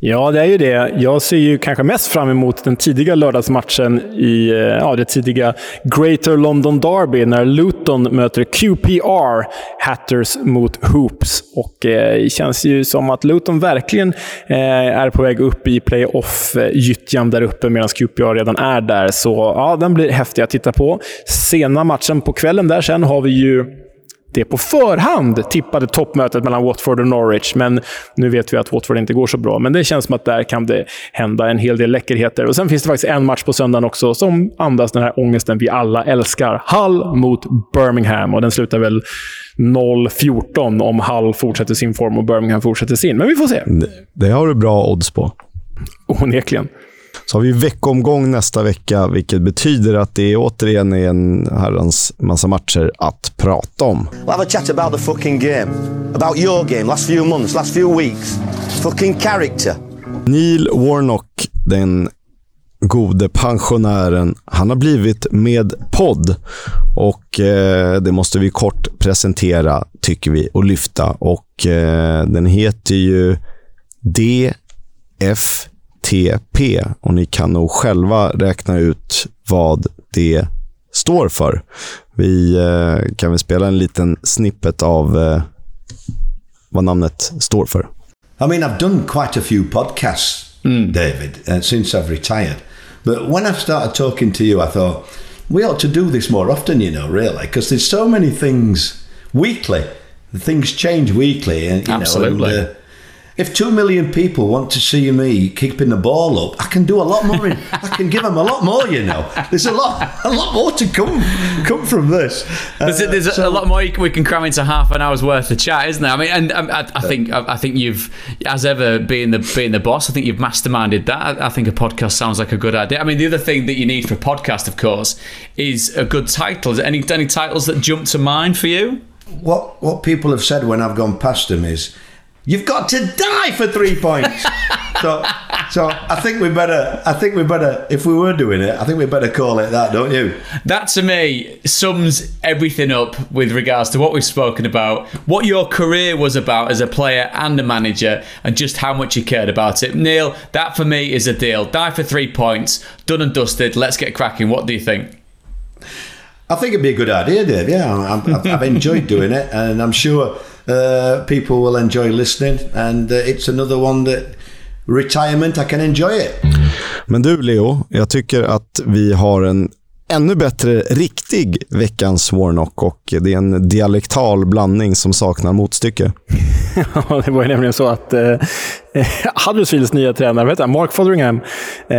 Ja, det är ju det. Jag ser ju kanske mest fram emot den tidiga lördagsmatchen i eh, ja, det tidiga Greater London Derby när Luton möter QPR, Hatters mot Hoops. Och eh, Det känns ju som att Luton verkligen eh, är på väg upp i playoff-gyttjan där uppe medan QPR redan är där. Så ja, den blir häftig att titta på. Sena matchen på kvällen där sen har vi ju det på förhand tippade toppmötet mellan Watford och Norwich. Men nu vet vi att Watford inte går så bra. Men det känns som att där kan det hända en hel del läckerheter. Och Sen finns det faktiskt en match på söndagen också som andas den här ångesten vi alla älskar. Hull mot Birmingham. Och den slutar väl 0-14 om Hull fortsätter sin form och Birmingham fortsätter sin. Men vi får se. Det, har du bra odds på. Onekligen. Så har vi veckomgång nästa vecka, vilket betyder att det återigen är en herrans massa matcher att prata om. We'll have a chat about the fucking game. About your game, last few months, last few weeks. Fucking character. Neil Warnock, den gode pensionären, han har blivit med podd. Och eh, det måste vi kort presentera, tycker vi, och lyfta. Och eh, den heter ju DF TP och ni kan nog själva räkna ut vad det står för. Vi eh, kan väl spela en liten snippet av eh, vad namnet står för. I mean, I've done quite a few podcasts, mm. David, uh, since I've retired. But when I started talking to you, I thought we ought to do this more often, you know, really, because there's so many things weekly. Things change weekly, and you Absolutely. know, and, uh, if two million people want to see me keeping the ball up, I can do a lot more. In, I can give them a lot more. You know, there's a lot, a lot more to come, come from this. Uh, there's, there's so, a lot more we can cram into half an hour's worth of chat, isn't there? I mean, and um, I, I think, I, think you've, as ever, being the being the boss, I think you've masterminded that. I, I think a podcast sounds like a good idea. I mean, the other thing that you need for a podcast, of course, is a good title. Is any any titles that jump to mind for you? What what people have said when I've gone past them is You've got to die for three points. so, so I think we better. I think we better. If we were doing it, I think we better call it that, don't you? That to me sums everything up with regards to what we've spoken about, what your career was about as a player and a manager, and just how much you cared about it. Neil, that for me is a deal. Die for three points, done and dusted. Let's get cracking. What do you think? I think it'd be a good idea, Dave. Yeah, i have enjoyed doing it, and I'm sure uh, people will enjoy listening. And uh, it's another one that retirement, I can enjoy it. Men du, Leo, jag tycker att vi har en ännu bättre riktig veckans Warnock och det är en dialektal blandning som saknar motstycke. Ja, det var ju nämligen så att eh, Huddersfields nya tränare, vet jag, Mark Fotheringham, eh,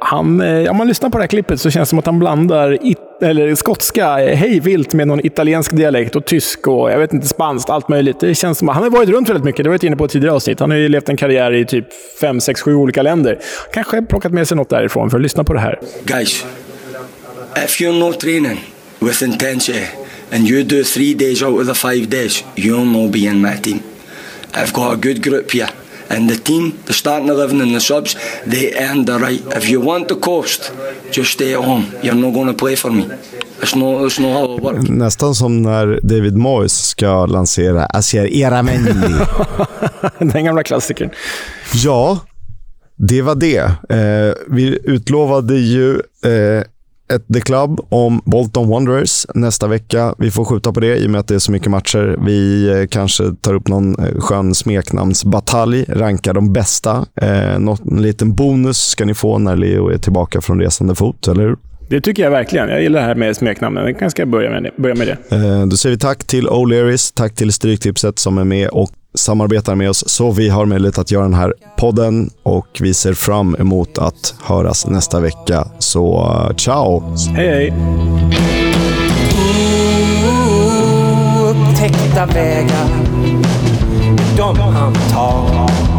han, eh, om man lyssnar på det här klippet så känns det som att han blandar it, eller skotska hejvilt med någon italiensk dialekt och tysk och jag vet inte, spanskt, allt möjligt. Det känns som, han har varit runt väldigt mycket, det har jag varit inne på tidigare avsnitt. Han har ju levt en karriär i typ 5, 6, 7 olika länder. Kanske plockat med sig något därifrån för att lyssna på det här. Guys, if you're not training with intensity and you do three days out of the five days, you'll not be in my team. I've got a good group here. And the team, the starting 11 and the subs, they earned the right. If you want to coast, just stay at home. You're not going to play for me. It's not, it's not how it works. Nästan som när David Moyes ska lansera Asier Iramendi. Den gamla klassikern. Ja, det var det. Eh, vi utlovade ju eh, ett The Club om Bolton Wanderers nästa vecka. Vi får skjuta på det i och med att det är så mycket matcher. Vi eh, kanske tar upp någon eh, skön smeknamnsbatalj, rankar de bästa. Eh, något, en liten bonus ska ni få när Leo är tillbaka från resande fot, eller hur? Det tycker jag verkligen. Jag gillar det här med smeknamnen. Vi kanske ska börja med det. Börja med det. Eh, då säger vi tack till O'Learys, tack till Stryktipset som är med och samarbetar med oss så vi har möjlighet att göra den här podden och vi ser fram emot att höras nästa vecka. Så uh, ciao! Hej, hej! Upptäckta vägar, de han tar